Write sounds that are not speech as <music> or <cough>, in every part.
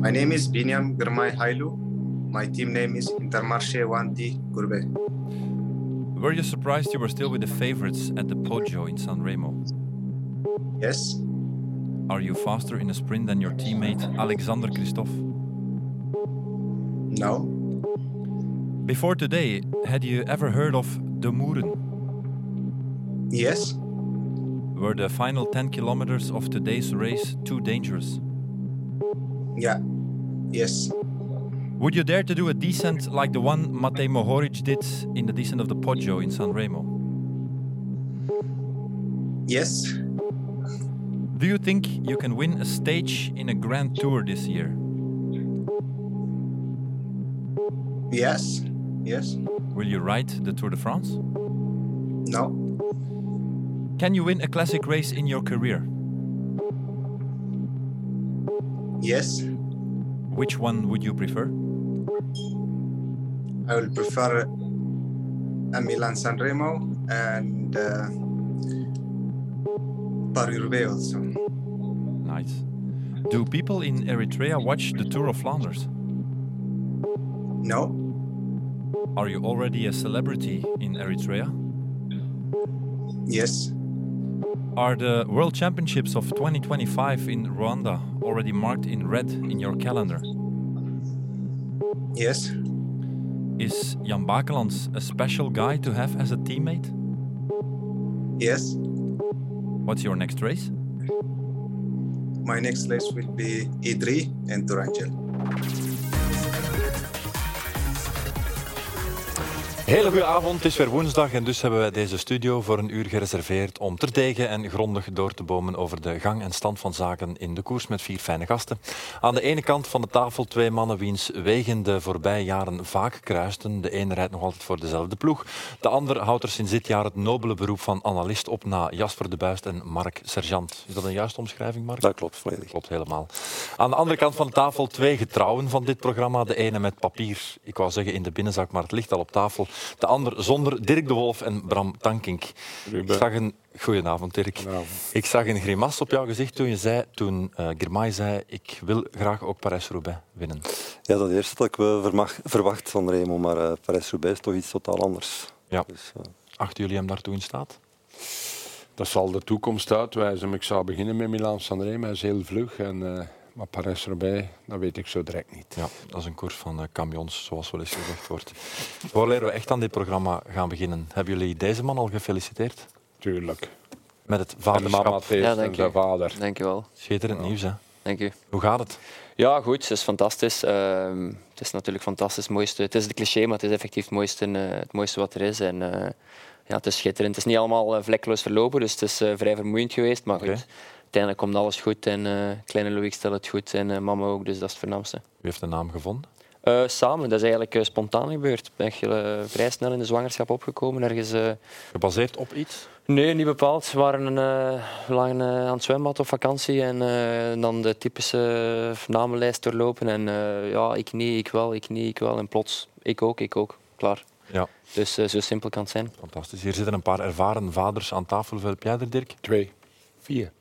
My name is Binyam Girmay Hailu. My team name is Intermarché Wanti Courbet. Were you surprised you were still with the favorites at the Poggio in San Remo? Yes, Are you faster in a sprint than your teammate Alexander Christophe? no, Before today, had you ever heard of De Moeren? yes, Were the final 10 kilometers of today's race too dangerous? yeah, yes, Would you dare to do a descent like the one Matej Mohoric did in the descent of the Poggio in San Remo? yes, Do you think you can win a stage in a Grand Tour this year? yes, yes, Will you ride the Tour de France? no, Can you win a classic race in your career? yes. Which one would you prefer? I will prefer a Milan San Remo and uh, Paris-Roubaix also. Nice. Do people in Eritrea watch the Tour of Flanders? No, Are you already a celebrity in Eritrea? yes, Are the World Championships of 2025 in Rwanda already marked in red in your calendar? yes, Is Jan Bakelands a special guy to have as a teammate? yes. What's your next race? My next race will be E3 and Turangel. Hele goede avond, het is weer woensdag en dus hebben wij deze studio voor een uur gereserveerd om terdege en grondig door te bomen over de gang en stand van zaken in de koers met vier fijne gasten. Aan de ene kant van de tafel twee mannen wiens wegen de voorbije jaren vaak kruisten. De ene rijdt nog altijd voor dezelfde ploeg. De ander houdt er sinds dit jaar het nobele beroep van analist op na Jasper de Buist en Mark Sergeant. Is dat een juiste omschrijving, Mark? Dat klopt volledig. Klopt helemaal. Aan de andere kant van de tafel twee getrouwen van dit programma. De ene met papier, ik wou zeggen in de binnenzak, maar het ligt al op tafel. De ander zonder Dirk de Wolf en Bram Tankink. Ik zag een... Goedenavond, Dirk. Ik zag een grimas op jouw gezicht toen je zei, toen uh, Girmay zei, ik wil graag ook Parijs-Roubaix winnen. Ja, dat eerste dat ik wel vermag- verwacht van Remo, maar uh, Parijs-Roubaix is toch iets totaal anders. Ja. Dus, uh, Achten jullie hem daartoe in staat? Dat zal de toekomst uitwijzen. Maar Ik zou beginnen met Milan San Remo, hij is heel vlug. En, uh, maar Parijs-Roubaix, dat weet ik zo direct niet. Ja, dat is een koers van uh, camions, zoals wel eens gezegd wordt. Voordat we echt aan dit programma gaan beginnen, hebben jullie deze man al gefeliciteerd? Tuurlijk. Met het En de vaderschap. mama feest Ja, en dank zijn vader. Dank je wel. Schitterend nieuws, hè? Dank u. Hoe gaat het? Ja, goed. Het is fantastisch. Ehm, het is natuurlijk fantastisch. Het, mooiste. het is de cliché, maar het is effectief het mooiste, eh, het mooiste wat er is. En, eh, ja, het is schitterend. Het is niet allemaal vlekkeloos verlopen, dus het is eh, vrij vermoeiend geweest. Maar goed. Uiteindelijk komt alles goed. En eh, kleine Louis stelt het goed en eh, mama ook, dus dat is het voornaamste. Wie heeft de naam gevonden? Eh, samen, dat is eigenlijk spontaan gebeurd. Ik ben eh, vrij snel in de zwangerschap opgekomen. Ergens, eh, Gebaseerd op iets? Nee, niet bepaald. We waren uh, lang uh, aan het zwembad op vakantie en uh, dan de typische namenlijst doorlopen. En uh, ja, ik niet, ik wel, ik niet, ik wel. En plots, ik ook, ik ook. Klaar. Ja. Dus uh, zo simpel kan het zijn. Fantastisch. Hier zitten een paar ervaren vaders aan tafel. Hoeveel heb jij er, Dirk? Twee. Vier.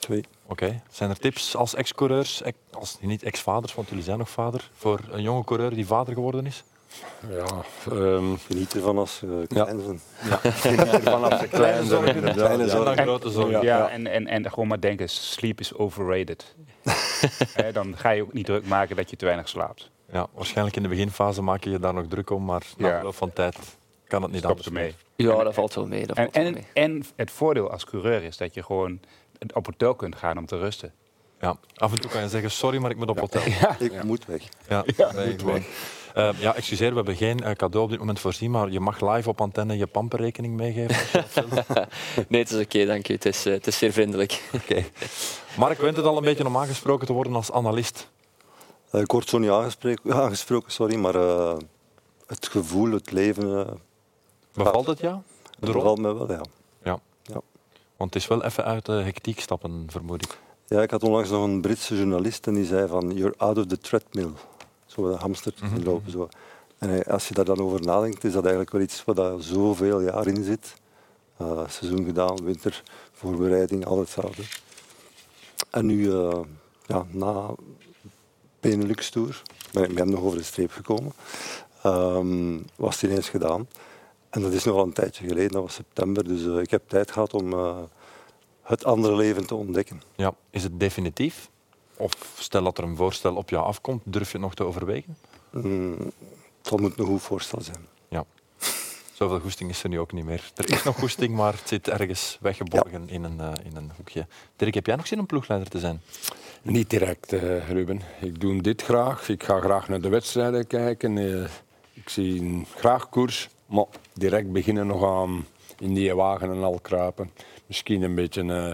Twee. oké. Okay. Zijn er tips als ex-coureurs, ex, als niet ex-vaders, want jullie zijn nog vader, voor een jonge coureur die vader geworden is? Ja, um, <laughs> Geniet ervan als je klein bent. Ja. Geniet ervan als je klein bent. Kleine zorgen. En grote zorgen. Ja, ja. En, en, en gewoon maar denken, sleep is overrated. <laughs> He, dan ga je ook niet druk maken dat je te weinig slaapt. Ja, waarschijnlijk in de beginfase maak je je daar nog druk om, maar na Ja. verloop van tijd kan het niet anders ermee. Ja, dat valt wel mee. Dat En, valt wel en, mee. en het voordeel als coureur is dat je gewoon op hotel kunt gaan om te rusten. Ja, af en toe kan je zeggen, sorry, maar ik moet op hotel. <laughs> Ik moet weg. Ja, <laughs> nee, gewoon. Uh, ja, excuseer, we hebben geen uh, cadeau op dit moment voorzien, maar je mag live op antenne je pamperrekening meegeven. <laughs> nee, het is oké, dank u. Het is, uh, het is zeer vriendelijk. Oké. Mark went het al een beetje om aangesproken te worden als analist. Uh, ik word zo niet aangesproken, aangesproken sorry, maar uh, het gevoel, het leven... Uh, Bevalt het jou? Het bevalt me wel, ja. ja. ja. Want het is wel even uit de hectiek stappen, vermoed ik. Ja, ik had onlangs nog een Britse journalist en die zei van you're out of the treadmill. Zo de hamster Mhm. mm -hmm. lopen. Zo. En als je daar dan over nadenkt, is dat eigenlijk wel iets wat daar zoveel jaar in zit. Uh, seizoen gedaan, winter voorbereiding, al hetzelfde. En nu, eh, ja, na Benelux Tour, ben ik met hem nog over de streep gekomen, ehm, was het ineens gedaan. En dat is nog al een tijdje geleden, dat was september, dus eh, ik heb tijd gehad om eh, het andere leven te ontdekken. Ja. Is het definitief? Of stel dat er een voorstel op jou afkomt, durf je het nog te overwegen? Mm, dat moet een goed voorstel zijn. Ja. Zoveel goesting is er nu ook niet meer. Er is nog goesting, maar het zit ergens weggeborgen in, een, eh, in een hoekje. Dirk, heb jij nog zin om ploegleider te zijn? Niet direct, eh, Ruben. Ik doe dit graag. Ik ga graag naar de wedstrijden kijken. Eh, ik zie graag koers, maar direct beginnen nog aan in die wagen en al kruipen. Misschien een beetje eh,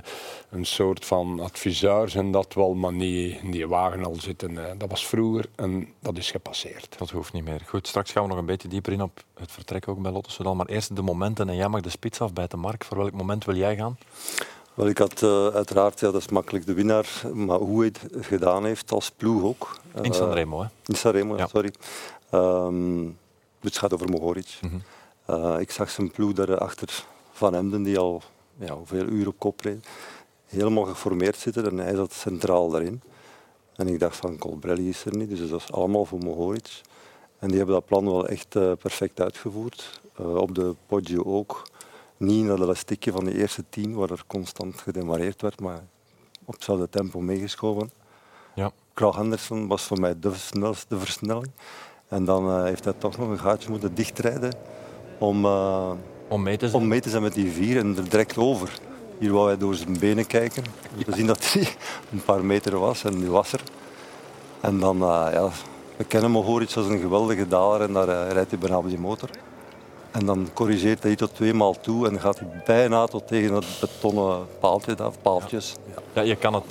een soort van adviseur en dat wel, maar niet in die wagen al zitten. eh. dat was vroeger en dat is gepasseerd. Dat hoeft niet meer. Goed, straks gaan we nog een beetje dieper in op het vertrek ook bij Lotte Soudal. Maar eerst de momenten en jij mag de spits afbijten. Mark, voor welk moment wil jij gaan? Wel, ik had eh, uiteraard, ja, dat is makkelijk de winnaar, maar hoe hij het gedaan heeft als ploeg ook. In Eh, Sanremo, hè? In Sanremo, Ja. sorry. Ehm, het gaat over Mohoric. Mhm. Eh, ik zag zijn ploeg daar achter Van Emden, die al ja, hoeveel uur op kop reed, helemaal geformeerd zitten en hij zat centraal daarin. En ik dacht van Colbrelli is er niet, dus dat is allemaal voor Mohoric. En die hebben dat plan wel echt eh, perfect uitgevoerd. Eh, op de Poggio ook. Niet naar dat elastiekje van de eerste tien, waar er constant gedemareerd werd, maar op hetzelfde tempo meegeschoven. Ja. Krag Andersen was voor mij de snelste versnelling. En dan eh, heeft hij toch nog een gaatje moeten dichtrijden om, eh, Om mee te zijn. om mee te zijn met die vier en er direct over. Hier wou hij door zijn benen kijken. We zien dat hij <laughs> een paar meter was en nu was er. En dan, eh, ja, we kennen Mohoric als een geweldige daler en daar rijdt hij bijna op die motor. En dan corrigeert hij tot twee maal toe en gaat hij bijna tot tegen dat betonnen paaltje, dat, paaltjes. Ja, je kan het...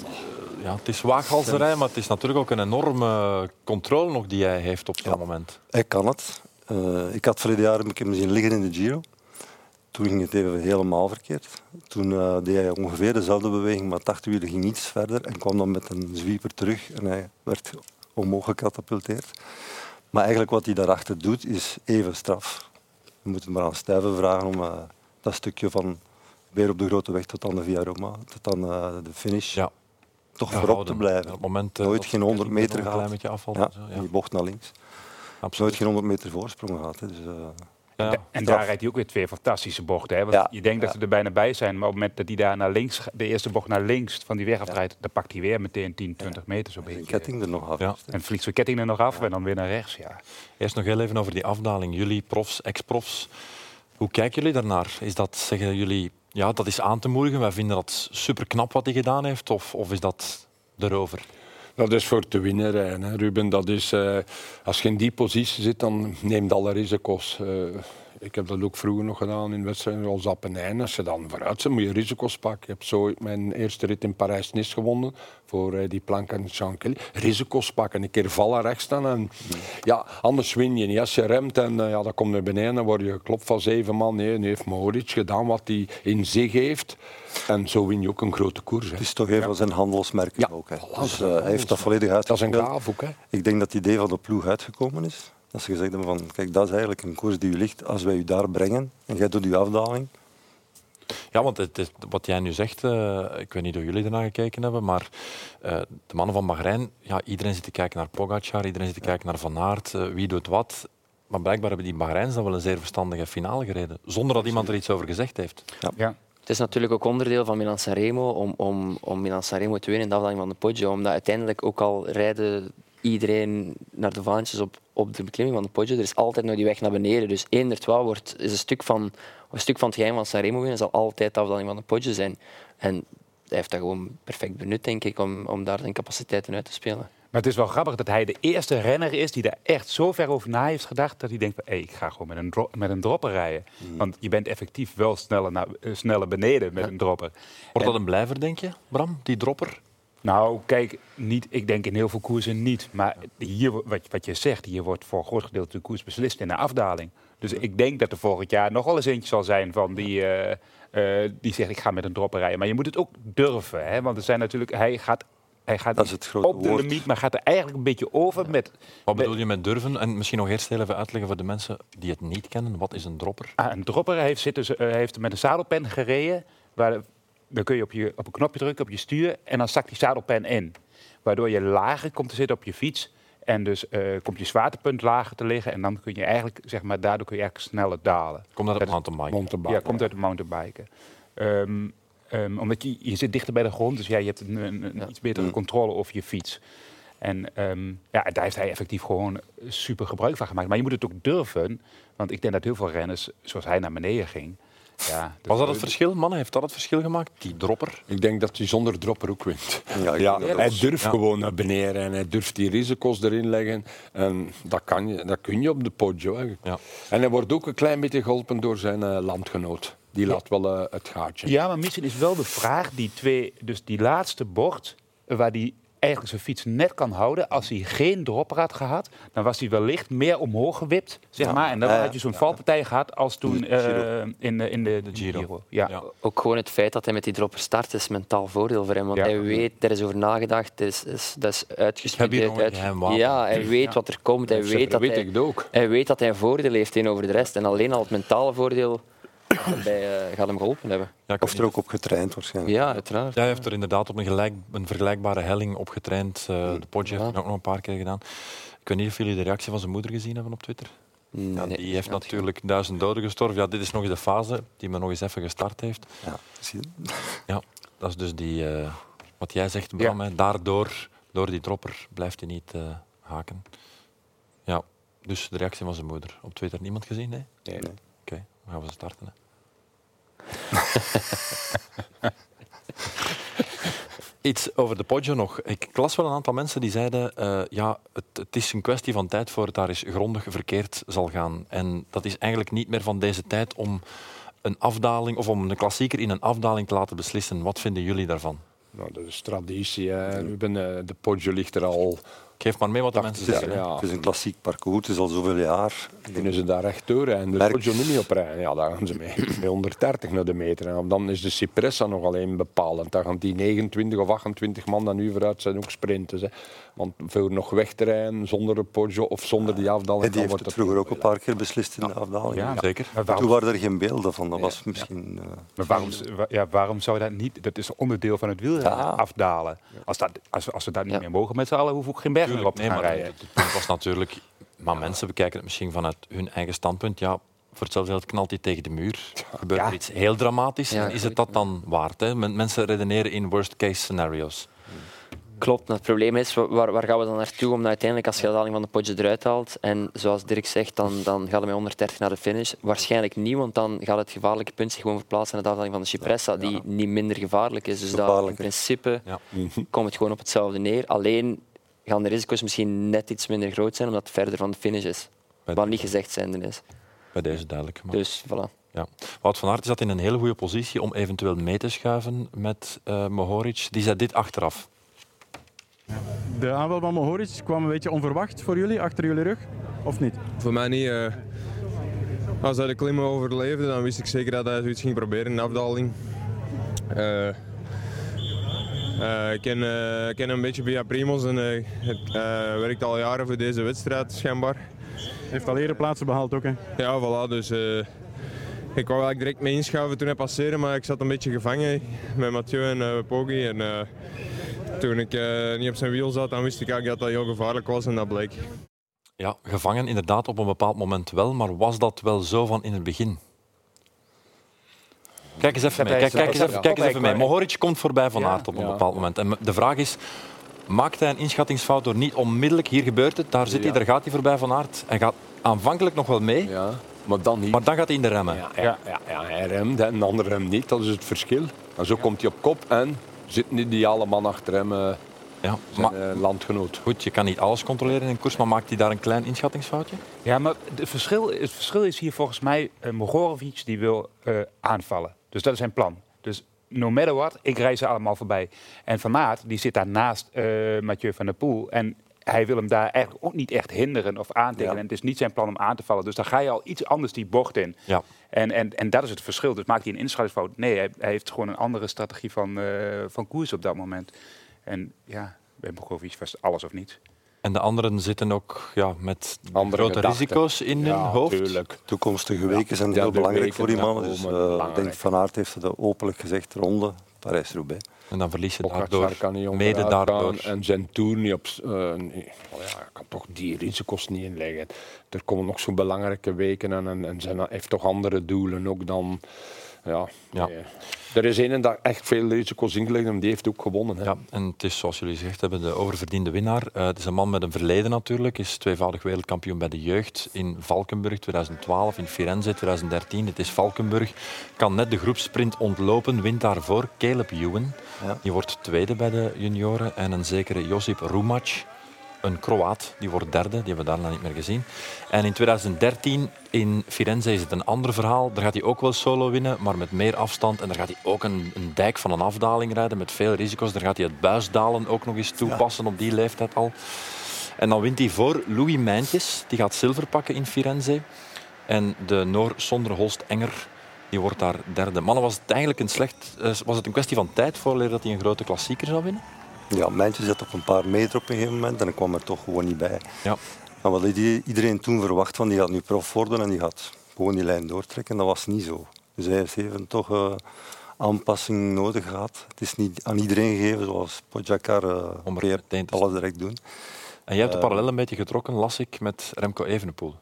Ja, het is waaghalzerij, maar het is natuurlijk ook een enorme controle nog die hij heeft op Ja. moment. Hij kan het. Eh, ik had verleden jaar ik hem zien liggen in de Giro. Toen ging het even helemaal verkeerd. Toen eh, deed hij ongeveer dezelfde beweging, maar het achterwiel ging iets verder en kwam dan met een zwieper terug en hij werd omhoog gecatapulteerd. Maar eigenlijk wat hij daarachter doet, is even straf. We moeten maar aan Stuyven vragen om eh, dat stukje van weer op de grote weg tot aan de Via Roma, tot aan de finish, Ja. Toch Ja, voorop te blijven. Op het moment, eh, Nooit geen de 100 meter nog Een gehad. klein beetje. Ja, en zo, ja. die bocht naar links. Absoluut. Nooit geen 100 meter voorsprong gehad. Hè. Dus, eh, Ja. En Straf. daar rijdt hij ook weer twee fantastische bochten. Hè? Want Ja. je denkt dat ze er bijna bij zijn, maar op het moment dat hij daar naar links, de eerste bocht naar links van die weg afrijdt, dan pakt hij weer meteen 10, 20 meter zo'n de beetje. ketting er nog af. En vliegt zijn ketting er nog af en dan weer naar rechts. Ja. Eerst nog heel even over die afdaling. Jullie profs, ex-profs. Hoe kijken jullie daarnaar? Is dat, zeggen jullie, ja, dat is aan te moedigen, wij vinden dat super knap wat hij gedaan heeft, of, of is dat erover? Dat is voor te winnen hè, Ruben. Dat is, eh, als je in die positie zit, dan neemt alle risico's. Eh, ik heb dat ook vroeger nog gedaan in wedstrijden zoals Appenijn. Als je dan vooruit zit, moet je risico's pakken. Ik heb zo mijn eerste rit in Parijs-Nice gewonnen voor eh, die plank en Jean Kelly. Risico's pakken, een keer vallen rechts staan. En, ja, anders win je niet. Als je remt en eh, ja, dan kom je beneden, dan word je geklopt van zeven man. Nee, nu heeft Mohoric gedaan wat hij in zich heeft. En zo win je ook een grote koers. Hè. Het is toch een van zijn handelsmerken Ja, ook. Hè. Dus, zijn eh, hij heeft dat volledig Dat is een gaaf ook. Hè. Ik denk dat het idee van de ploeg uitgekomen is. Dat ze gezegd hebben van, kijk, dat is eigenlijk een koers die u ligt. Als wij u daar brengen en jij doet uw afdaling, Ja, want het, is- wat jij nu zegt, eh, ik weet niet hoe jullie ernaar gekeken hebben, maar eh, de mannen van Bahrein, ja, iedereen zit te kijken naar Pogacar, iedereen zit te kijken naar Van Aert, eh, wie doet wat. Maar blijkbaar hebben die Bahreins dan wel een zeer verstandige finale gereden, zonder dat iemand er iets over gezegd heeft. Ja. Het is natuurlijk ook onderdeel van Milan Sanremo om, om, om Milan Sanremo te winnen in de afdaling van de Poggio. Omdat uiteindelijk ook al rijden iedereen naar de vaantjes op, op de beklimming van de Poggio. Er is altijd nog die weg naar beneden. Dus één twaalf wordt, is een stuk, van, een stuk van het geheim van Sanremo winnen. zal altijd de afdaling van de Poggio zijn. En hij heeft dat gewoon perfect benut, denk ik, om, om daar zijn capaciteiten uit te spelen. Maar het is wel grappig dat hij de eerste renner is die daar echt zo ver over na heeft gedacht dat hij denkt van hey, ik ga gewoon met een, dro- met een dropper rijden. Want je bent effectief wel sneller, naar, eh, sneller beneden met een dropper. Wordt dat een blijver, denk je, Bram, die dropper? Nou, kijk, niet, ik denk in heel veel koersen niet. Maar hier, wat, wat je zegt, hier wordt voor een groot gedeelte de koers beslist in de afdaling. Dus ik denk dat er volgend jaar nog wel eens eentje zal zijn van die, eh, eh, die zegt ik ga met een dropper rijden. Maar je moet het ook durven. Hè? Want er zijn natuurlijk, hij gaat, hij gaat Dat is het grote op de limiet, maar gaat er eigenlijk een beetje over met... Wat bedoel je met durven? En misschien nog eerst heel even uitleggen voor de mensen die het niet kennen. Wat is een dropper? Ah, een dropper heeft, zitten, ze- eh, heeft met een zadelpen gereden. Waar, dan kun je op, je op een knopje drukken op je stuur en dan zakt die zadelpen in. Waardoor je lager komt te zitten op je fiets. En dus eh, komt je zwaartepunt lager te liggen. En dan kun je eigenlijk, zeg maar, daardoor kun je eigenlijk sneller dalen. Komt dat op Dat is mountainbiken? Mountainbike. Ja, komt uit de mountainbiken. Ehm, ehm, omdat je, je zit dichter bij de grond, dus ja, je hebt een, een, een iets betere controle over je fiets. En ehm, ja, daar heeft hij effectief gewoon super gebruik van gemaakt. Maar je moet het ook durven, want ik denk dat heel veel renners, zoals hij naar beneden ging... Ja, Was dat het verschil, mannen? Heeft dat het verschil gemaakt? Die dropper? Ik denk dat hij zonder dropper ook wint. Ja, hij durft Ja. gewoon naar beneden en hij durft die risico's erin leggen. En dat, kan je, dat kun je op de Poggio. Hè. Ja. En hij wordt ook een klein beetje geholpen door zijn eh, landgenoot. Die laat wel eh, het gaatje. Ja, maar misschien is wel de vraag, die twee, dus die laatste bocht, eh, waar die eigenlijk zijn fiets net kan houden. Als hij geen dropper had gehad, dan was hij wellicht meer omhoog gewipt, zeg Ja. maar. En dan had je zo'n valpartij gehad als toen Giro. eh, in, de- in de, De Giro. Ja. Ja. Ook gewoon het feit dat hij met die dropper start is mentaal voordeel voor hem. Want Ja. hij weet, er is over nagedacht, is, is, dat is Ik heb hier uitgestudeerd. nog een uit- ja, hij weet wat er komt. Hij weet, dat weet hij, ik het ook. hij weet dat hij een voordeel heeft tegenover de rest. En alleen al het mentale voordeel bij, eh, gaat hem geholpen hebben. Ja, Of er niet. ook op getraind waarschijnlijk. Ja, uiteraard. Ja, hij heeft er inderdaad op een, gelijk, een vergelijkbare helling op getraind. Eh, de Podje heeft Ja. het ook nog een paar keer gedaan. Ik weet niet of jullie de reactie van zijn moeder gezien hebben op Twitter. Ja, Nee, die heeft natuurlijk duizend doden gestorven. Ja, dit is nog eens de fase die me nog eens even gestart heeft. Ja, zie je? <laughs> Dat is dus die, eh, wat jij zegt, Bram. Hè, daardoor, door die dropper, blijft hij niet eh, haken. Ja, dus de reactie van zijn moeder. Op Twitter niemand gezien? Nee? Nee. Oké, dan gaan we starten. Hè. <laughs> Iets over de Poggio nog. Ik las wel een aantal mensen die zeiden eh, ja, het, het is een kwestie van tijd voor het daar eens grondig verkeerd zal gaan. En dat is eigenlijk niet meer van deze tijd om een afdaling of om een klassieker in een afdaling te laten beslissen. Wat vinden jullie daarvan? Nou, dat is traditie. Hè. Eh, de Poggio ligt er al. Geef maar mee wat de Dacht mensen het zeggen. ja. Het is een klassiek parcours, het is al zoveel jaar. Kunnen ze daar recht door en de Merk- niet op rijden? Ja, daar gaan ze mee. <laughs> Bij 130 naar de meter. En dan is de Cipressa nog alleen bepalend. Dan gaan die 29 of 28 man dan nu vooruit zijn ook sprinters. Hè. Want voor nog weg te rijden zonder de Poggio of zonder die afdaling... En die heeft wordt het vroeger ook een paar keer beslist in de afdaling. Ja. Zeker. Toen waren er geen beelden van, dat was misschien... eh, maar waarom, ja, waarom zou dat niet? Dat is onderdeel van het wielrennen, Ja. afdalen. Als, dat, als, als we dat niet Ja. meer mogen met z'n allen, we ook geen berg meer op te nee, gaan maar rijden. het was natuurlijk... Maar mensen bekijken het misschien vanuit hun eigen standpunt. Ja, voor hetzelfde geld knalt hij tegen de muur. Gebeurt Ja. er iets heel dramatisch. Ja, en is het dat dan waard? Hè? Men- Mensen redeneren in worst-case scenario's. Klopt, maar het probleem is, wa- waar, waar gaan we dan naartoe om uiteindelijk als je de daling van de Poggio eruit haalt en zoals Dirk zegt, dan, dan gaat het met 130 naar de finish. Waarschijnlijk niet, want dan gaat het gevaarlijke punt zich gewoon verplaatsen naar de afdaling van de Cipressa, die niet minder gevaarlijk is. Dus dat, in principe Ja. <laughs> komt het gewoon op hetzelfde neer. Alleen gaan de risico's misschien net iets minder groot zijn, omdat het verder van de finish is. Bij, Wat niet gezegd zijnde is. bij deze duidelijk gemaakt. Dus voilà. Ja. Wout van Aert zat in een hele goede positie om eventueel mee te schuiven met eh Mohoric. Die zei dit achteraf. De aanval van Mohoric kwam een beetje onverwacht voor jullie, achter jullie rug, of niet? Voor mij niet. eh. als hij de klimmen overleefde, dan wist ik zeker dat hij zoiets ging proberen in de afdaling. Eh, eh, ik ken, ik ken hem een beetje via Primos en het werkt al jaren voor deze wedstrijd schijnbaar. Heeft al eerder plaatsen behaald ook, hè? Ja, voilà. Dus, ik wou eigenlijk direct mee inschuiven toen hij passeerde, maar ik zat een beetje gevangen met Mathieu en eh Poggi. En, eh, toen ik eh, niet op zijn wiel zat, dan wist ik eigenlijk dat dat heel gevaarlijk was en dat bleek. Ja, gevangen inderdaad op een bepaald moment wel, maar was dat wel zo van in het begin? Kijk eens even mee. Kijk, eens even, kijk eens even mee. Mohoric komt voorbij van Ja. Aert op een bepaald moment. En de vraag is, maakt hij een inschattingsfout door niet onmiddellijk, hier gebeurt het, daar zit hij, daar gaat hij voorbij van Aert. Hij gaat aanvankelijk nog wel mee, Ja, maar dan niet. maar dan gaat hij in de remmen. Ja, ja, ja, ja, hij remt en de andere remt niet. Dat is het verschil. En zo komt hij op kop en zit een ideale man achter hem, eh, Ja, zijn maar eh, landgenoot. goed, je kan niet alles controleren in een koers, maar maakt hij daar een klein inschattingsfoutje? Ja, maar het verschil, het verschil is hier volgens mij uh, Mogorovic die wil eh, aanvallen. Dus dat is zijn plan. Dus no matter what, ik rij ze allemaal voorbij. En Van Aert, die zit daar naast eh, Mathieu van der Poel. En hij wil hem daar eigenlijk ook niet echt hinderen of aantikken. Ja. En het is niet zijn plan om aan te vallen. Dus dan ga je al iets anders die bocht in. Ja. En, en, en dat is het verschil. Dus maakt hij een inschattingsfout? Nee, hij, hij heeft gewoon een andere strategie van, eh, van koers op dat moment. En ja, bij Mogorovic was alles of niets. En de anderen zitten ook ja, met Andere grote gedachten. risico's in hun Ja, hoofd. tuurlijk. Toekomstige weken zijn Ja, heel belangrijk weken voor die mannen. Dus eh, ik denk Van Aert heeft het openlijk gezegd, ronde. Parijs-Roubaix. En dan verlies je daardoor, kan niet mede daardoor. En zijn toer niet op... eh, nee. Oh ja, kan toch die risico's niet inleggen. Er komen nog zo'n belangrijke weken aan en, en zijn heeft toch andere doelen ook dan... Ja, Ja. Er is een dat echt veel risico's ingelegd en die heeft ook gewonnen. Hè. Ja, en het is zoals jullie gezegd hebben, de oververdiende winnaar. Eh, het is een man met een verleden natuurlijk. Is tweevoudig wereldkampioen bij de jeugd in Valkenburg 2012, in Firenze 2013. Het is Valkenburg. Kan net de groepsprint ontlopen, wint daarvoor Caleb Ewan. Ja. Die wordt tweede bij de junioren. En een zekere Josip Rumac, een Kroaat, die wordt derde. Die hebben we daarna niet meer gezien. En in 2013 in Firenze is het een ander verhaal. Daar gaat hij ook wel solo winnen, maar met meer afstand. En daar gaat hij ook een, een dijk van een afdaling rijden met veel risico's. Daar gaat hij het buisdalen ook nog eens toepassen op die leeftijd al. En dan wint hij voor Louis Mijntjes. Die gaat zilver pakken in Firenze. En de Noor Sonder Holst Enger die wordt daar derde. Mannen, was het eigenlijk een slecht... eh, Was het een kwestie van tijd voor dat hij een grote klassieker zou winnen? Ja, Mijntje zat op een paar meter op een gegeven moment en ik kwam er toch gewoon niet bij. Ja. Maar wat iedereen toen verwacht van die gaat nu prof worden en die gaat gewoon die lijn doortrekken, dat was niet zo. Dus hij heeft even toch eh, aanpassing nodig gehad. Het is niet aan iedereen gegeven zoals Pogacar, uh, te alles direct doen. En jij hebt de Eh, parallel een beetje getrokken, las ik, met Remco Evenepoel.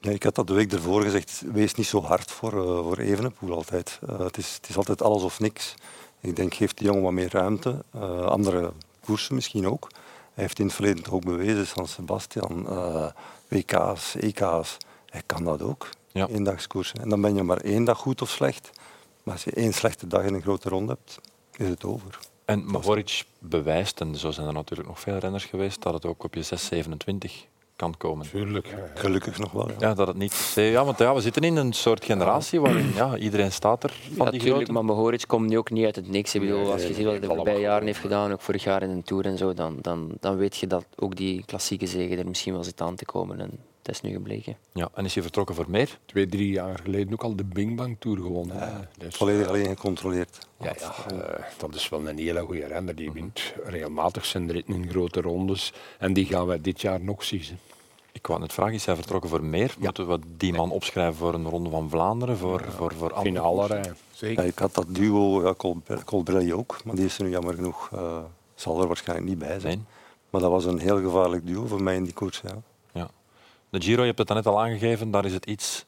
Ja, ik had dat de week ervoor gezegd, wees niet zo hard voor, eh, voor Evenepoel altijd. Eh, het, is, het is altijd alles of niks. Ik denk, geef die jongen wat meer ruimte. Eh, andere koersen misschien ook. Hij heeft in het verleden toch ook bewezen, San Sebastian, eh, WK's, EK's. Hij kan dat ook, Ja. eendagskoersen. En dan ben je maar één dag goed of slecht. Maar als je één slechte dag in een grote ronde hebt, is het over. En Mohoric bewijst, en zo zijn er natuurlijk nog veel renners geweest, dat het ook op je 6,27 kan komen. Tuurlijk. Gelukkig nog wel. Ja. Ja, dat het niet. Ja, want ja, we zitten in een soort generatie waarin ja, iedereen staat er van die Natuurlijk, grote. maar Mohoric komt nu ook niet uit het niks. Ik bedoel, als je ziet wat hij de voorbije jaren heeft gedaan, ook vorig jaar in een Tour en zo, dan, dan, dan weet je dat ook die klassieke zegen er misschien wel zit aan te komen. En dat is nu gebleken. Ja, en is hij vertrokken voor meer? Twee, drie jaar geleden ook al de Bing Bang Tour gewonnen. Dus, Volledig alleen gecontroleerd. Ja, ja eh, dat is wel een hele goede renner. Die wint regelmatig zijn ritten in grote rondes. En die gaan wij dit jaar nog zien. hè. Ik wou net vragen, is hij vertrokken voor meer? Moeten we die man opschrijven voor een ronde van Vlaanderen? Voor, voor, voor andere Finale. Ja, ik had dat duo, ja, Colbre- Colbrelli ook, maar die is er nu jammer genoeg, eh, zal er waarschijnlijk niet bij zijn. Nee. Maar dat was een heel gevaarlijk duo voor mij in die koers. Ja. De Giro, je hebt het net al aangegeven, daar is het iets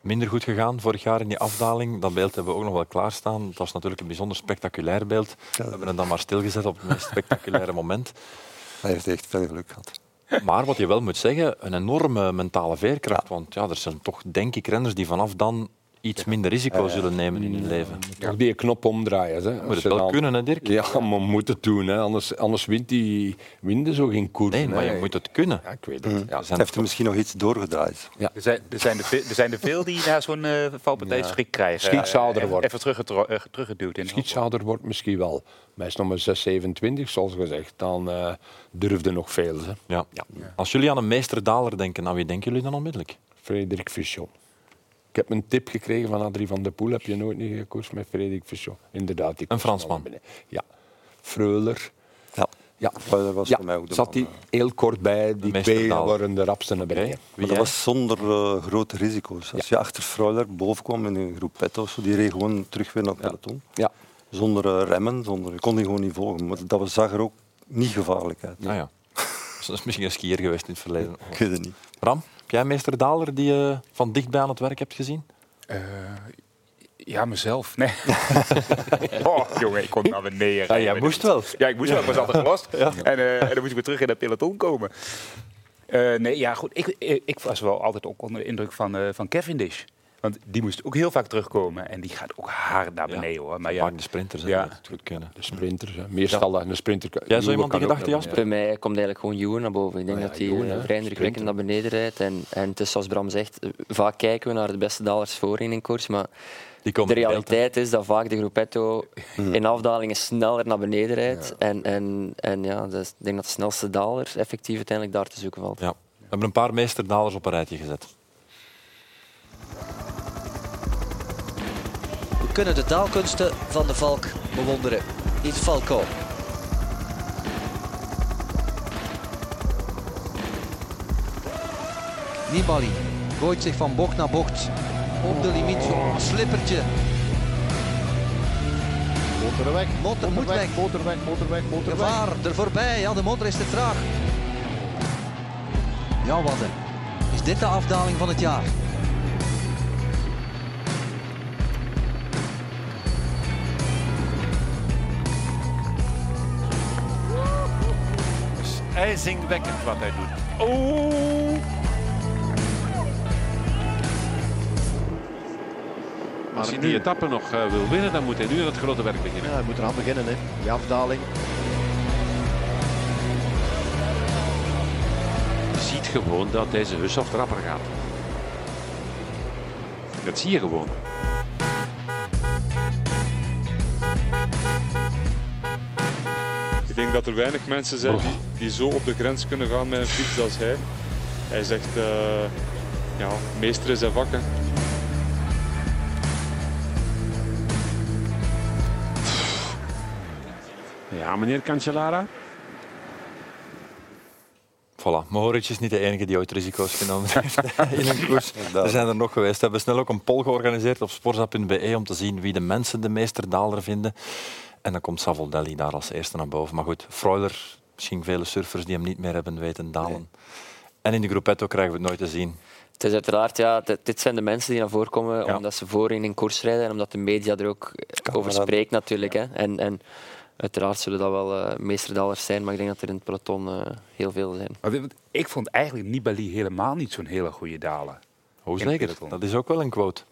minder goed gegaan vorig jaar in die afdaling. Dat beeld hebben we ook nog wel klaarstaan. Het was natuurlijk een bijzonder spectaculair beeld. We hebben het dan maar stilgezet op het meest spectaculaire moment. Hij heeft echt veel geluk gehad. Maar wat je wel moet zeggen, een enorme mentale veerkracht. Want ja, er zijn toch, denk ik, renners die vanaf dan iets minder risico zullen nemen in hun leven. Toch die knop omdraaien. Hè. Moet het wel dan- kunnen, hè, Dirk? Ja, maar moet het doen. Hè. Anders, anders wint die winde zo geen koers. Nee, maar je moet het kunnen. Ja, ik weet het. Ja. Heeft er misschien nog iets doorgedraaid. Er zijn, er, zijn er, veel, er zijn er veel die na zo'n eh, valpartij Ja. schrik krijgen. Schietzader Eh, wordt. Even eh, teruggeduwd. In Schietschouder wordt misschien wel. Maar hij is nog maar 627, zoals gezegd. Dan eh durfde nog veel. Hè. Ja. Als jullie aan een meesterdaler denken, aan wie denken jullie dan onmiddellijk? Frederik Fichot. Ik heb een tip gekregen van Adrie van de Poel. Heb je nooit niet gekoerst met Frederik Fichot? Inderdaad. die Een Fransman. Ja. Freuler. Ja. Ja. Dat was Ja, voor mij ook de zat hij heel kort bij. Die twee waren de rapste naar beneden. Dat was zonder eh, grote risico's. Als je achter Freuler boven kwam in een groep pet of zo, die reed gewoon terug weer naar het peloton. Ja. Zonder eh, remmen, zonder, je kon die gewoon niet volgen. Maar dat zag er ook niet gevaarlijk uit. Ah, ja. <laughs> Dat is misschien een skier geweest in het verleden. Ik weet het niet. Bram, heb jij meesterdaler die je van dichtbij aan het werk hebt gezien? Eh, ja, mezelf. Nee. <laughs> oh, jongen, ik kon naar beneden. Ja, jij moest wel. Ja, ik moest wel. Ik was altijd gelast. En, eh, en dan moest ik weer terug in het peloton komen. Eh, nee, ja, goed. Ik, ik, ik was wel altijd ook onder de indruk van, eh van Cavendish. Want die moest ook heel vaak terugkomen. En die gaat ook hard naar Ja. beneden, hoor. Maar ja, Vaak de sprinters Ja. het goed kunnen. De sprinters. Hè. Meestal een sprinter. Jij zo iemand die gedachte, Jasper? Bij mij komt eigenlijk gewoon Juwen naar boven. Ik denk Ah ja, dat hij eh, vrij indrukwekkend naar beneden rijdt. En, en het is zoals Bram zegt, eh, vaak kijken we naar de beste dalers voor in een koers. Maar Die komen de realiteit is dat vaak de groepetto in afdalingen sneller naar beneden rijdt. En, en, en ja, dus ik denk dat de snelste daler effectief uiteindelijk daar te zoeken valt. Ja. We hebben een paar meesterdalers op een rijtje gezet. We kunnen de daalkunsten van de Valk bewonderen. Yves Falco. Nibali gooit zich van bocht naar bocht. Op de limiet, zo'n slippertje. Motor weg. Motor moet weg. Motor weg, motor weg, motor weg. Gevaar, er voorbij. Ja, de motor is te traag. Ja, wat hè. Is dit de afdaling van het jaar? IJzingwekkend wat hij doet. Oh! Als hij die etappe nog eh, wil winnen, dan moet hij nu aan het grote werk beginnen. Ja, hij moet eraan beginnen, hè. Die afdaling. Je ziet gewoon dat deze Hussoft rapper gaat. Dat zie je gewoon. Ik denk dat er weinig mensen zijn die, die zo op de grens kunnen gaan met een fiets als hij. Hij zegt, eh ja, meester is zijn vak. Hè. Ja, meneer Cancellara. Voilà, Mohoric is niet de enige die ooit risico's genomen heeft <laughs> in een koers. Er zijn er nog geweest. We hebben snel ook een poll georganiseerd op sporza.be om te zien wie de mensen de meesterdaler vinden. En dan komt Savoldelli daar als eerste naar boven. Maar goed, Freuler, misschien vele surfers die hem niet meer hebben weten dalen. En in de gruppetto krijgen we het nooit te zien. Het is uiteraard, ja, dit, zijn de mensen die naar voren komen omdat ze voor in een koers rijden en omdat de media er ook over spreekt natuurlijk. Hè. En, en uiteraard zullen dat wel eh meesterdalers zijn, maar ik denk dat er in het peloton eh, heel veel zijn. Ik vond eigenlijk Nibali helemaal niet zo'n hele goede daler. Hoe zeker? Dat is ook wel een quote.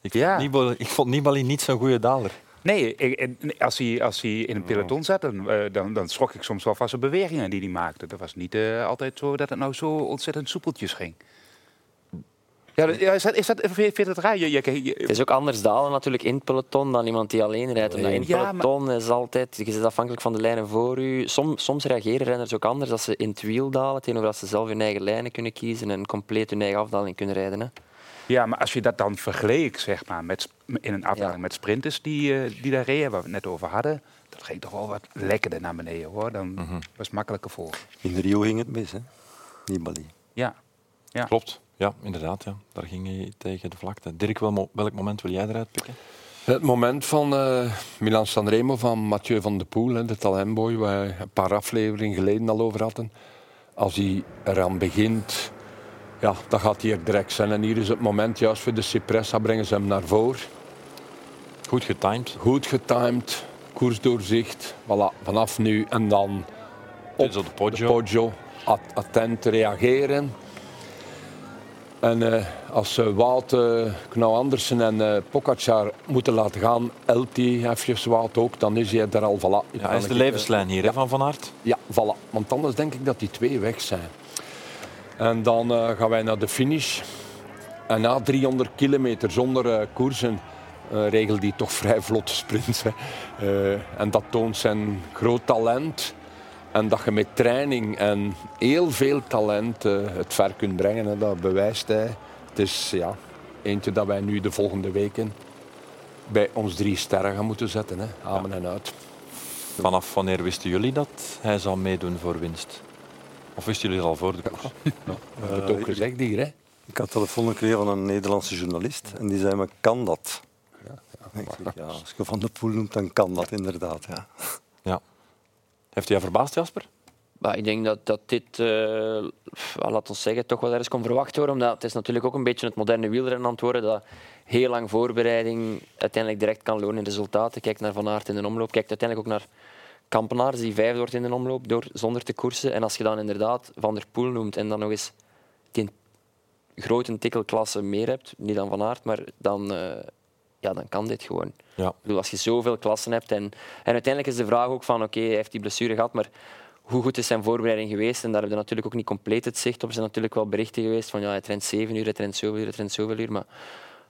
Ik, Ja. vond, Nibali, ik vond Nibali niet zo'n goede daler. Nee, ik- als hij, als hij in een peloton zat, dan, eh, dan, dan schrok ik soms wel van zijn bewegingen die hij maakte. Dat was niet eh, altijd zo dat het nou zo ontzettend soepeltjes ging. Ja, dat- ja, is dat, is dat, vind je het raar? Je, je, je- Het is ook anders dalen natuurlijk in het peloton dan iemand die alleen rijdt. Omdat in het Ja, maar- peloton is altijd, je bent afhankelijk van de lijnen voor u. Som, soms reageren renners ook anders als ze in het wiel dalen, tegenover dat ze zelf hun eigen lijnen kunnen kiezen en compleet hun eigen afdaling kunnen rijden. Hè. Ja, maar als je dat dan vergeleek zeg maar, met, in een afdaling met sprinters die, eh, die daar reden, waar we het net over hadden, dat ging toch wel wat lekkerder naar beneden hoor. Dan was het makkelijker voor. In Rio ging het mis, hè? Nibali. Ja. ja. Klopt. Ja, inderdaad. Ja. Daar ging hij tegen de vlakte. Dirk, wel welk moment wil jij eruit pikken? Het moment van eh Milan Sanremo van Mathieu van der Poel, hè, de talentboy, waar we een paar afleveringen geleden al over hadden. Als hij eraan begint, ja, dan gaat hij er direct zijn. En hier is het moment, juist voor de Cipressa brengen ze hem naar voren. Goed getimed. Goed getimed, koersdoorzicht, voilà, vanaf nu en dan op de Poggio. at- attent reageren. En eh, als uh, Wout, eh, Knauw Andersen en eh Pogacar moeten laten gaan, elt hij even Wout ook, dan is hij er al. Voilà. Ja, hij is de levenslijn hier van Van Aert. Ja, voilà. Want anders denk ik dat die twee weg zijn. En dan eh, gaan wij naar de finish. En na 300 kilometer zonder eh, koersen eh regelt hij toch <laughs> vrij. Hè. Eh, en dat toont zijn groot talent. En dat je met training en heel veel talent het ver kunt brengen. Hè. Dat bewijst hij. Het is ja, eentje dat wij nu de volgende weken bij ons drie sterren gaan moeten zetten. Hè. Amen en uit. Vanaf wanneer wisten jullie dat hij zou meedoen voor winst? Of wisten jullie het al voor de koers? We hebben het ook gezegd hier. Hè. Ik had telefoon gekregen van een Nederlandse journalist en die zei me, kan dat? Ik zeg, ja, als je Van de Poel noemt, dan kan dat inderdaad. Ja. Ja. Heeft u jou verbaasd, Jasper? Maar ik denk dat, dat dit, eh, pff, laat ons zeggen, toch wel ergens kon verwacht worden. Omdat het is natuurlijk ook een beetje het moderne wielrennen aan het worden. Dat heel lang voorbereiding uiteindelijk direct kan lonen in resultaten. Kijk naar Van Aert in de omloop. Kijk uiteindelijk ook naar Kampenaars, die vijfde wordt in de omloop door, zonder te koersen. En als je dan inderdaad Van der Poel noemt en dan nog eens die grote tikkelklasse meer hebt, niet dan Van Aert, maar dan, eh, ja, dan kan dit gewoon. Ja. Ik bedoel, als je zoveel klassen hebt en, en uiteindelijk is de vraag ook van oké, hij heeft die blessure gehad, maar hoe goed is zijn voorbereiding geweest? En daar hebben we natuurlijk ook niet compleet het zicht op. Er zijn natuurlijk wel berichten geweest van ja, hij traint zeven uur, hij traint zoveel uur, hij traint zoveel uur. Maar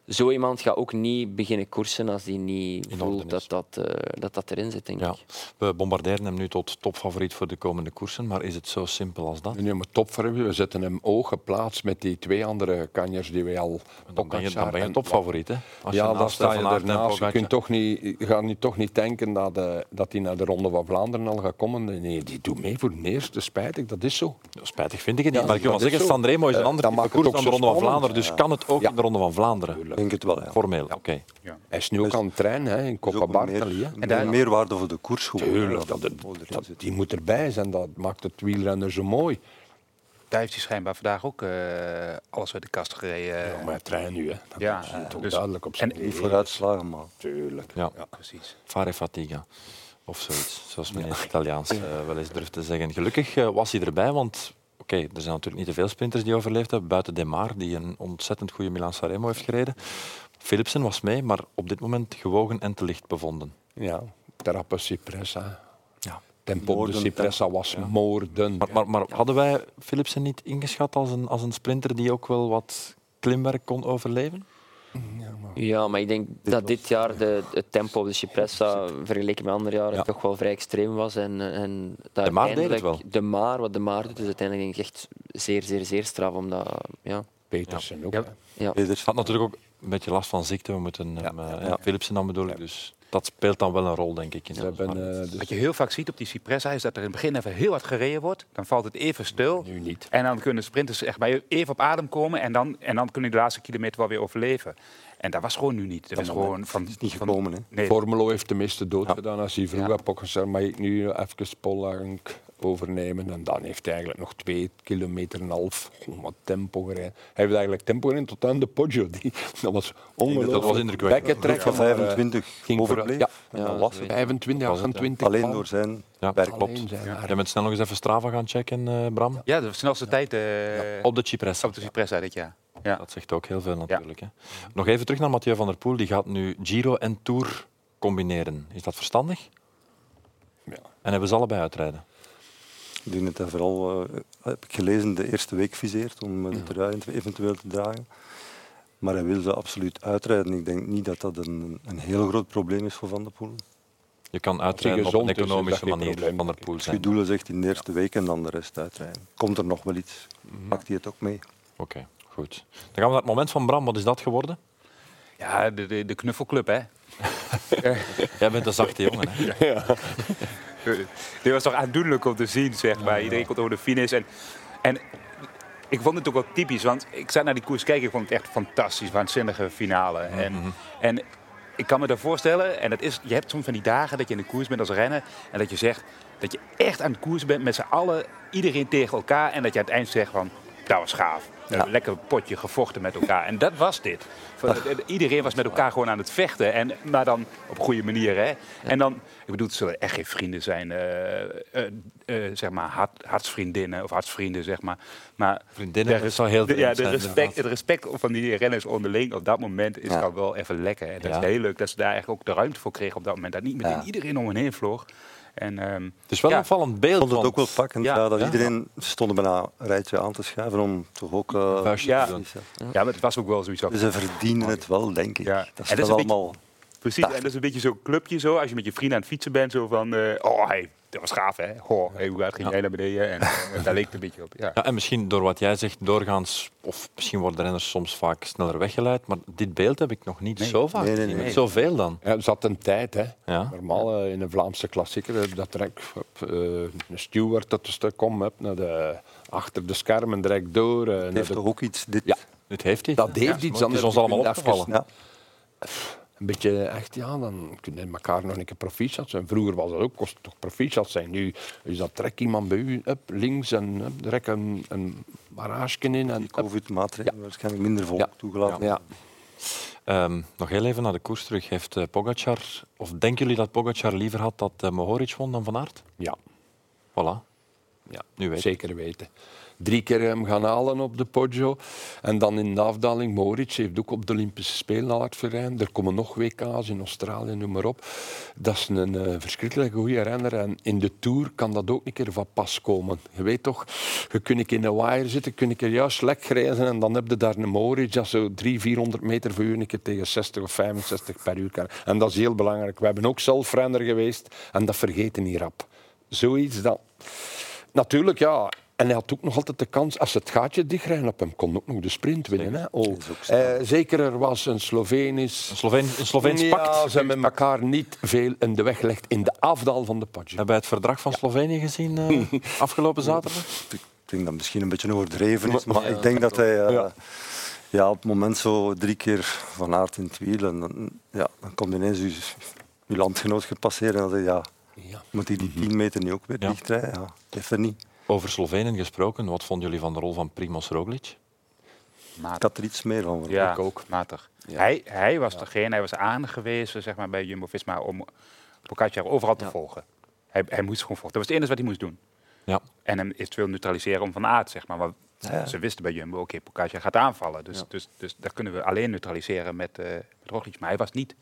zo iemand gaat ook niet beginnen koersen als hij niet voelt dat dat, eh, dat dat erin zit, denk Ja. ik. We bombarderen hem nu tot topfavoriet voor de komende koersen, maar is het zo simpel als dat? Nee, maar top voor hem. We zetten hem oog geplaatst met die twee andere kanjers die wij al... Dan ben je, dan ben je topfavoriet, hè? Als je ja, dan sta je ernaast. Je Pogacar- kunt toch niet, je gaat niet, toch niet denken dat, eh, dat hij naar de Ronde van Vlaanderen al gaat komen. Nee, die doet mee voor de eerste. Spijtig, dat is zo. Spijtig vind ik het niet. Ja, maar ik wil wel is zeggen. Sanremo is een Eh, andere dat type maakt het koers ook dan de zo Ronde van. Vlaanderen. Dus Ja. kan het ook in de Ronde van Vlaanderen. Ik denk het wel, ja. Formeel, oké. Hij is nu ook aan het trainen hè, in Coppa Bartali. hè. En daar meerwaarde voor de koers gewoon. Tuurlijk, dat, dat- die moet erbij zijn. Dat maakt het wielrenner zo mooi. Daar heeft hij schijnbaar vandaag ook eh, alles uit de kast gereden. Ja, maar hij traint nu. Hè. Dat Ja, is toch dus- duidelijk op zijn en- vooruitslagen, maar Tuurlijk. Ja. precies. Fare fatiga. Of zoiets, zoals men in het Italiaans eh, wel eens durft te zeggen. Gelukkig eh, was hij erbij, want oké, er zijn natuurlijk niet te veel sprinters die overleefd hebben, buiten Demar, die een ontzettend goede Milan-Sanremo heeft gereden. Philipsen was mee, maar op dit moment gewogen en te licht bevonden. Ja, Terrappe Cipressa. Ja. Tempo de Cipressa was moorden. Maar, maar, maar hadden wij Philipsen niet ingeschat als een, als een sprinter die ook wel wat klimwerk kon overleven? Ja, maar ik denk dat dit jaar de, het tempo op de Cipressa vergeleken met andere jaren toch wel vrij extreem was. En, en dat De Maar deed het uiteindelijk- wel. De Maar, wat de Maar doet, is uiteindelijk denk ik echt zeer, zeer, zeer straf. Omdat, ja. Petersen ook. Ja. Ja. Had natuurlijk ook een beetje last van ziekte. We moeten hem, eh, Philipsen dan bedoel ik. Dus dat speelt dan wel een rol, denk ik. In zo'n spannend. Wat je heel vaak ziet op die Cipressa is dat er in het begin even heel hard gereden wordt. Dan valt het even stil. Nu niet. En dan kunnen sprinters echt bij even op adem komen. En dan, en dan kunnen die laatste kilometer wel weer overleven. En dat was gewoon nu niet. Dat was gewoon van, niet gekomen. Hè. Nee. Formelo heeft de meeste dood gedaan als hij vroeg ook gezegd, mag ik nu even Pollank overnemen? En dan heeft hij eigenlijk nog twee kilometer en een half oh, wat tempo gereden. Hij heeft eigenlijk tempo gereden tot aan de Poggio. <laughs> Die, dat was ongelooflijk. Dat was indrukwekkend. Bekken van maar, eh, 25 ging overbleef. Ja, ja, dan was het. 25, Was het, ja. 28. Alleen door zijn Ja, werk. klopt. Zijn Jij bent snel nog eens even Strava gaan checken, eh, Bram. Ja, de snelste tijd eh, Op de Cipressa. op de Cipressa dit jaar. Ja. Dat zegt ook heel veel natuurlijk. Hè. Nog even terug naar Mathieu van der Poel. Die gaat nu Giro en Tour combineren. Is dat verstandig? Ja. En hebben ze allebei uitrijden? Ik denk dat hij vooral, eh, heb ik gelezen, de eerste week viseert om de trui eventueel te dragen. Maar hij wil ze absoluut uitrijden. Ik denk niet dat dat een, een heel groot probleem is voor Van der Poel. Je kan uitrijden op een economische manier probleem. van der Poel zijn. doelen zegt in de eerste week en dan de rest uitrijden. Komt er nog wel iets? Pakt hij het ook mee? Oké, goed. Dan gaan we naar het moment van Bram. Wat is dat geworden? Ja, de, de, de knuffelclub, hè. <laughs> Jij bent een zachte jongen. Hè? Dit was toch aandoenlijk om te zien, zeg maar. Iedereen komt over de finish. En, en ik vond het ook wel typisch, want ik zat naar die koers kijken. Ik vond het echt fantastisch, waanzinnige finale. En, en ik kan me daar voorstellen, en dat is, je hebt soms van die dagen dat je in de koers bent als renner. En dat je zegt dat je echt aan het koers bent met z'n allen, iedereen tegen elkaar. En dat je aan het eind zegt van, dat was gaaf. Een lekker potje gevochten met elkaar. En dat was dit. Eh, Iedereen was met elkaar gewoon aan het vechten. En, maar dan op goede manier. Hè? En dan, ik bedoel, het zullen echt geen vrienden zijn. eh, eh, zeg maar hart, hartsvriendinnen of hartsvrienden, zeg maar. Maar Vriendinnen, dat zou heel de- ja, de respect, het respect van die renners onderling op dat moment is dan wel even lekker. En dat is heel leuk dat ze daar eigenlijk ook de ruimte voor kregen op dat moment. Dat niet meteen iedereen om hen heen vloog. En, ehm, Het is wel Ja. een opvallend beeld. Ik vond het want- ook wel pakkend. Ja. Ja, dat Ja. iedereen ze stonden bijna een rijtje aan te schuiven om toch ook... eh, Vuistje ja. te doen. ja, maar het was ook wel zoiets. van- Ze verdienen het wel, denk ik. Ja. Dat En is dat is wel een beetje- allemaal... Precies, en dat is een beetje zo'n clubje zo. Als je met je vrienden aan het fietsen bent, zo van... eh, oh, hey, dat was gaaf, hè? Oh, hey, hoe hard ging jij naar beneden? En <laughs> eh, daar leek het een beetje op. Ja. Ja, en misschien door wat jij zegt, doorgaans, of misschien worden renners soms vaak sneller weggeleid, maar dit beeld heb ik nog niet Nee. zo vaak Nee, nee, Zoveel dan. Ja, er zat een tijd, hè. Ja. Normaal eh, in een Vlaamse klassieker, eh, dat direct eh, een steward dat dus komt heb, naar de, achter de schermen direct door. Het heeft de- toch ook iets... Dit, Ja. Dit heeft iets. dat heeft Ja, iets. Het dan is ons allemaal even opgevallen. Een beetje echt, ja, dan kunnen we elkaar nog een keer proficiat zijn. Vroeger was dat ook, kost het toch proficiat zijn. Nu is dat trek iemand bij u, up, links en up, direct een, een barrage in. En, Die covid-maatregelen waarschijnlijk minder volk Ja. toegelaten. Ja. Ehm, nog heel even naar de koers terug. Heeft eh, Pogacar, of denken jullie dat Pogacar liever had dat eh, Mohoric won dan Van Aert? ja, Voilà. ja, Nu weet zeker weten. Drie keer hem gaan halen op de Poggio. En dan in de afdaling, Moritz heeft ook op de Olympische Spelen al hard. Er komen nog WK's in Australië, noem maar op. Dat is een eh, verschrikkelijk goede renner. En in de Tour kan dat ook een keer van pas komen. Je weet toch, je kunt in een wire zitten, kun ik er juist lek grijzen en dan heb je daar een Moritz dat zo 300, 400 meter voor u een tegen 60 of 65 per uur kan. En dat is heel belangrijk. We hebben ook zelf renner geweest en dat vergeten niet rap. Zoiets dat... Natuurlijk, ja. En hij had ook nog altijd de kans, als het gaatje dichtrijden op hem, kon ook nog de sprint winnen. Hè? Oh. Eh, zeker, er was een Slovenisch... Een Sloveen, een Sloveens ja, pact. ze hebben elkaar niet veel in de weg gelegd in de afdal van de Poggio. Hebben wij het verdrag van Slovenië gezien eh, <laughs> afgelopen zaterdag? Ik denk dat het misschien een beetje overdreven is, maar ik denk dat hij... eh, ja, op het moment zo drie keer van aard in het wiel. En dan, ja, dan komt ineens je, je landgenoot gepasseerd en dan zeg je, ja, moet hij die 10 meter niet ook weer Ja. dichtrijden? Ja, even niet. Over Slovenen gesproken, wat vonden jullie van de rol van Primoz Roglic? Ik had er iets meer van. Ja, Ik ook. matig. Hij, hij was degene, hij was aangewezen zeg maar, bij Jumbo-Visma om Pogacar overal te volgen. Hij, hij moest gewoon volgen. Dat was het enige wat hij moest doen. Ja. En hem eventueel neutraliseren om van aard, zeg maar. Want Ja. ze wisten bij Jumbo, oké, Pogacar gaat aanvallen. Dus, dus, dus dat kunnen we alleen neutraliseren met, eh met Roglic. Maar hij was niet,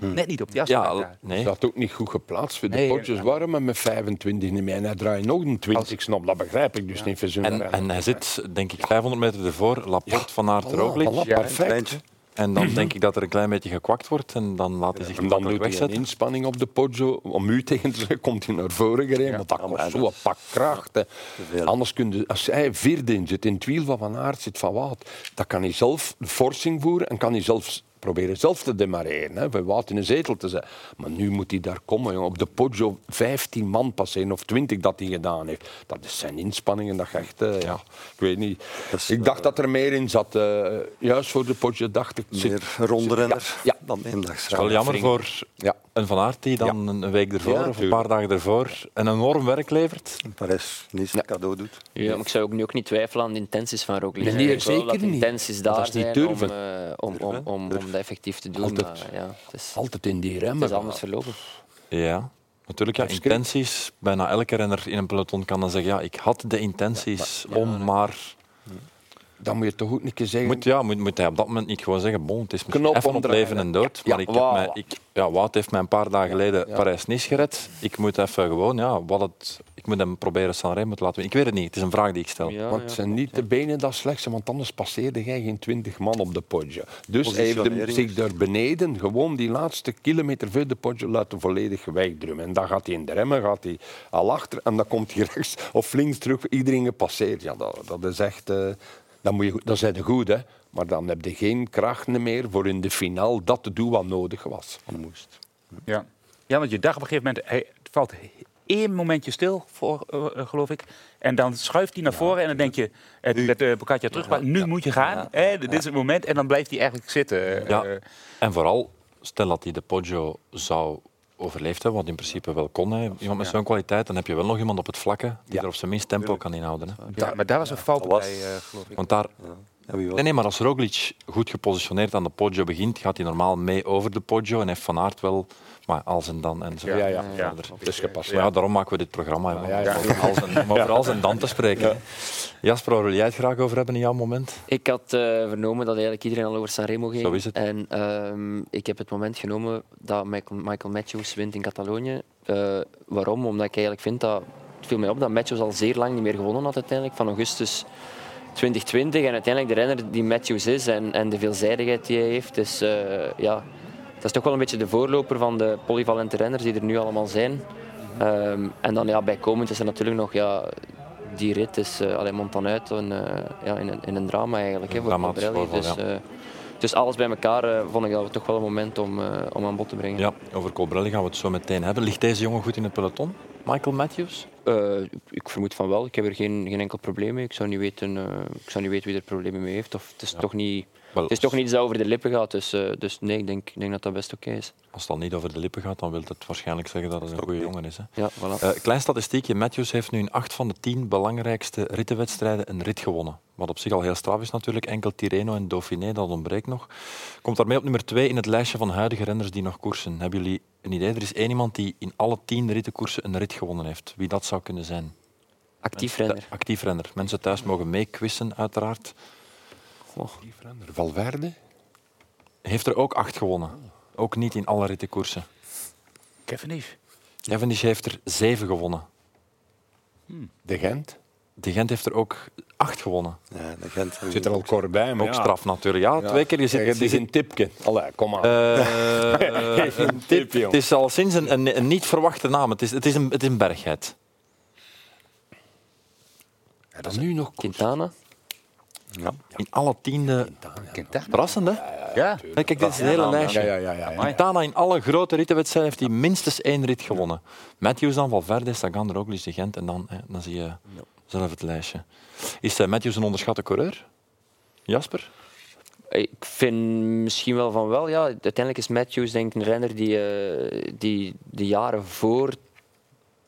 net niet op die afspraak daar. Hij zat ook niet goed geplaatst. Voor de Nee, potjes ja. maar met 25 niet meer. En hij draait nog een 20 snap. Dat begrijp ik dus niet voor zo'n En, en hij zit, denk ik, 500 meter ervoor, Laporte van Aert Roglic. perfect. En dan denk ik dat er een klein beetje gekwakt wordt en dan laat hij zich En dan doet hij een inspanning op de Poggio. Om u <laughs> tegen te zeggen, komt hij naar voren gereden. Want dat kost zo'n pak kracht. hè. Anders kun je, als hij vierde in zit, in het wiel van Van Aert zit van Wout, dan kan hij zelf de forcing voeren en kan hij zelf proberen zelf te demareren. Hè, Wout in een zetel te zijn. Maar nu moet hij daar komen. Jongen. Op de Poggio 15 man passeren of 20 dat hij gedaan heeft. Dat is zijn inspanningen. Dat je echt, eh, ja, ik weet niet. ik dacht dat er meer in zat. eh, juist voor de Poggio dacht ik. Meer rondrenner Ja, dan één dag Het is wel jammer voor een Van Aert die dan een week ervoor Ja, of een paar dagen ervoor een enorm werk levert. Parijs niet een cadeau doet. Ja, maar ik zou ook nu ook niet twijfelen aan de intenties van Roglic. Nee, nee, zeker dat de niet. intenties Dat daar is niet durven. om, eh, om, om, om, om dat effectief te doen. Altijd- maar, ja, het is, Altijd in die remmen. het is anders verlopen. Ja, natuurlijk. Ja, intenties. Bijna elke renner in een peloton kan dan zeggen, ja, ik had de intenties om, maar... Dan moet je toch ook niet keer zeggen. Moet, ja, moet, moet hij op dat moment niet gewoon zeggen, bon, het is misschien Knop even op leven en dood, Ja, maar ik heb voilà. mij, ik, ja, Wout heeft mij een paar dagen geleden ja. Parijs-Nice gered. Ik moet even gewoon, ja, wat het, ik moet hem proberen Sanremo te laten winnen. Ik weet het niet, het is een vraag die ik stel. want het zijn niet de benen dat slecht zijn, want anders passeerde jij geen 20 man op de Poggio. Dus hij heeft hem zich daar beneden gewoon die laatste kilometer voor de Poggio laten volledig wegdrummen. En dan gaat hij in de remmen, gaat hij al achter en dan komt hij rechts of links terug, iedereen gepasseerd. Ja, dat, dat is echt... eh dan, moet je, dan zijn ze goed, hè. Maar dan heb je geen krachten meer voor in de finale dat te doen wat nodig was. moest. Ja. ja, want je dacht op een gegeven moment, hij, het valt één momentje stil, voor, eh, eh, geloof ik. En dan schuift hij naar voren en dan denk je, het, met de Pogacar terug, maar nu moet je gaan. Hè, dit is het moment. En dan blijft hij eigenlijk zitten. Ja. Eh, En vooral, stel dat hij de Poggio zou overleefd hebben, wat in principe wel kon, hè. iemand met zo'n kwaliteit, dan heb je wel nog iemand op het vlakke die er op zijn minst tempo kan inhouden. Hè. ja, maar daar was een fout bij, eh, geloof ik. Want daar, Ja, wie was Nee, nee, maar als Roglic goed gepositioneerd aan de Poggio begint, gaat hij normaal mee over de Poggio en heeft Van Aert wel maar als en dan en zo. Ja, ja, ja. Het is gepast. Maar ja, daarom maken we dit programma, hè, om Ja, ja. over als en, om over als en dan te spreken. Jasper, waar wil jij het graag over hebben in jouw moment? Ik had eh, vernomen dat eigenlijk iedereen al over Sanremo ging. Zo is het. En ehm, ik heb het moment genomen dat Michael, Michael Matthews wint in Catalonië. Eh, waarom? Omdat ik eigenlijk vind dat... Het viel mij op dat Matthews al zeer lang niet meer gewonnen had uiteindelijk. Van augustus 2020. En uiteindelijk de renner die Matthews is en, en de veelzijdigheid die hij heeft. Dus eh, ja, dat is toch wel een beetje de voorloper van de polyvalente renners die er nu allemaal zijn. Ehm, en dan ja, bijkomend is er natuurlijk nog ja, die rit is uh, alleen Montanuit en, uh, ja, in, een, in een drama eigenlijk. Hè, voor voorval, dus, uh, dus alles bij elkaar vond ik dat toch wel een moment om, om aan bod te brengen. Ja, over Colbrelli gaan we het zo meteen hebben. Ligt deze jongen goed in het peloton? Michael Matthews? Ik vermoed van wel. Ik heb er geen, geen enkel probleem mee. Ik zou niet weten, ik zou niet weten wie er problemen mee heeft. Of het is, Ja. toch, niet, Wel, het is toch niet iets dat over de lippen gaat. Dus, uh, dus nee, ik denk, ik denk dat dat best oké is. Als het dan niet over de lippen gaat, dan wil het waarschijnlijk zeggen dat het een goede jongen is. Hè? Ja, voilà. Uh, klein statistiekje. Matthews heeft nu in acht van de tien belangrijkste rittenwedstrijden een rit gewonnen. Wat op zich al heel straf is natuurlijk. Enkel Tirreno en Dauphiné, dat ontbreekt nog. Komt daarmee op nummer twee in het lijstje van huidige renners die nog koersen. Hebben jullie een idee? Er is één iemand die in alle tien rittenkoersen een rit gewonnen heeft. Wie dat zou kunnen zijn? Actief renner. Actief renner. Mensen thuis mogen meequissen, uiteraard. Valverde? Heeft er ook acht gewonnen. Ook niet in alle rittenkoersen. Cavendish. Cavendish heeft er zeven gewonnen. De Gent? De Gent heeft er ook acht gewonnen. Ja, de Gent. Zit er al kort bij, maar Ook ja. straf natuurlijk. Ja, Ja. twee keer. Je zit, Het is een tipje. Allee, kom maar. Eh, <laughs> Geef een tip. Het is al sinds een, een, een niet verwachte naam. Het is, het is, een, het is een bergheid. Ja, dat is nu nog Quintana. Ja. In alle tiende. Quintana. Verrassend, hè? Ja. Kijk, dit is het hele lijstje. ja, ja, ja, ja. Quintana in alle grote rittenwedstrijden heeft hij minstens één rit gewonnen. Matthews dan, Valverde, Sagan, Roglic, de Gent. En dan, hè, dan zie je zelf het lijstje. Is eh, Matthews een onderschatte coureur? Jasper? Ik vind misschien wel van wel. Ja. Uiteindelijk is Matthews denk ik een renner die, eh, die de jaren voor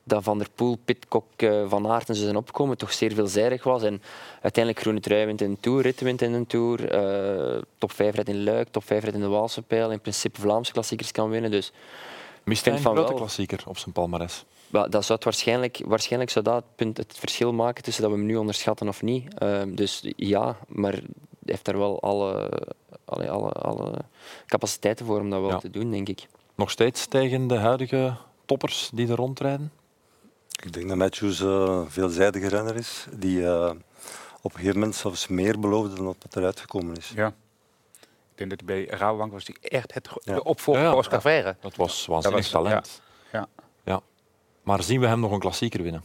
dat Van der Poel, Pitcock, eh, Van Aert en ze zijn opkomen toch zeer veelzijdig was. En uiteindelijk groene trui wint in een Tour, rit wint in een Tour. eh, top 5 rijdt in Luik, top 5 rijdt in de Waalse Pijl. In principe Vlaamse klassiekers kan winnen. Dus Mist een grote wel. klassieker op zijn palmares? dat zou het waarschijnlijk, waarschijnlijk zou dat het, punt, het verschil maken tussen dat we hem nu onderschatten of niet. Ehm, dus ja, maar hij heeft daar wel alle, alle, alle, alle capaciteiten voor om dat wel Ja. te doen, denk ik. Nog steeds tegen de huidige toppers die er rondrijden? Ik denk dat Matthews eh, een veelzijdige renner is, die eh, op een gegeven moment zelfs meer beloofde dan dat eruit gekomen is. Ja. Ik denk dat hij bij Rabobank was die echt het, Ja. de opvolger Ja, ja. van Oscar Freire. Dat was waanzinnig talent. Ja. Ja. Maar zien we hem nog een klassieker winnen?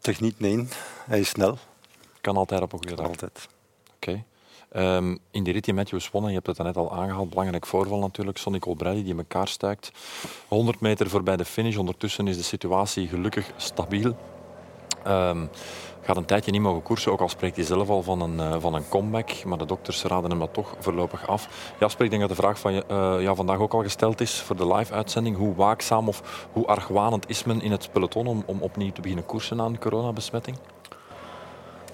Techniek, nee. Hij is snel. Kan altijd op een goede dag. Altijd. Oké. Ehm, in die rit die Matthews won, je hebt het net al aangehaald, belangrijk voorval natuurlijk, Sonny Colbrelli die in elkaar stuikt. 100 meter voorbij de finish. Ondertussen is de situatie gelukkig stabiel. Ehm, gaat een tijdje niet mogen koersen, ook al spreekt hij zelf al van een, eh, van een comeback. Maar de dokters raden hem dat toch voorlopig af. Jasper, ik denk dat de vraag van je eh, ja, vandaag ook al gesteld is voor de live-uitzending. Hoe waakzaam of hoe argwanend is men in het peloton om, om opnieuw te beginnen koersen aan coronabesmetting?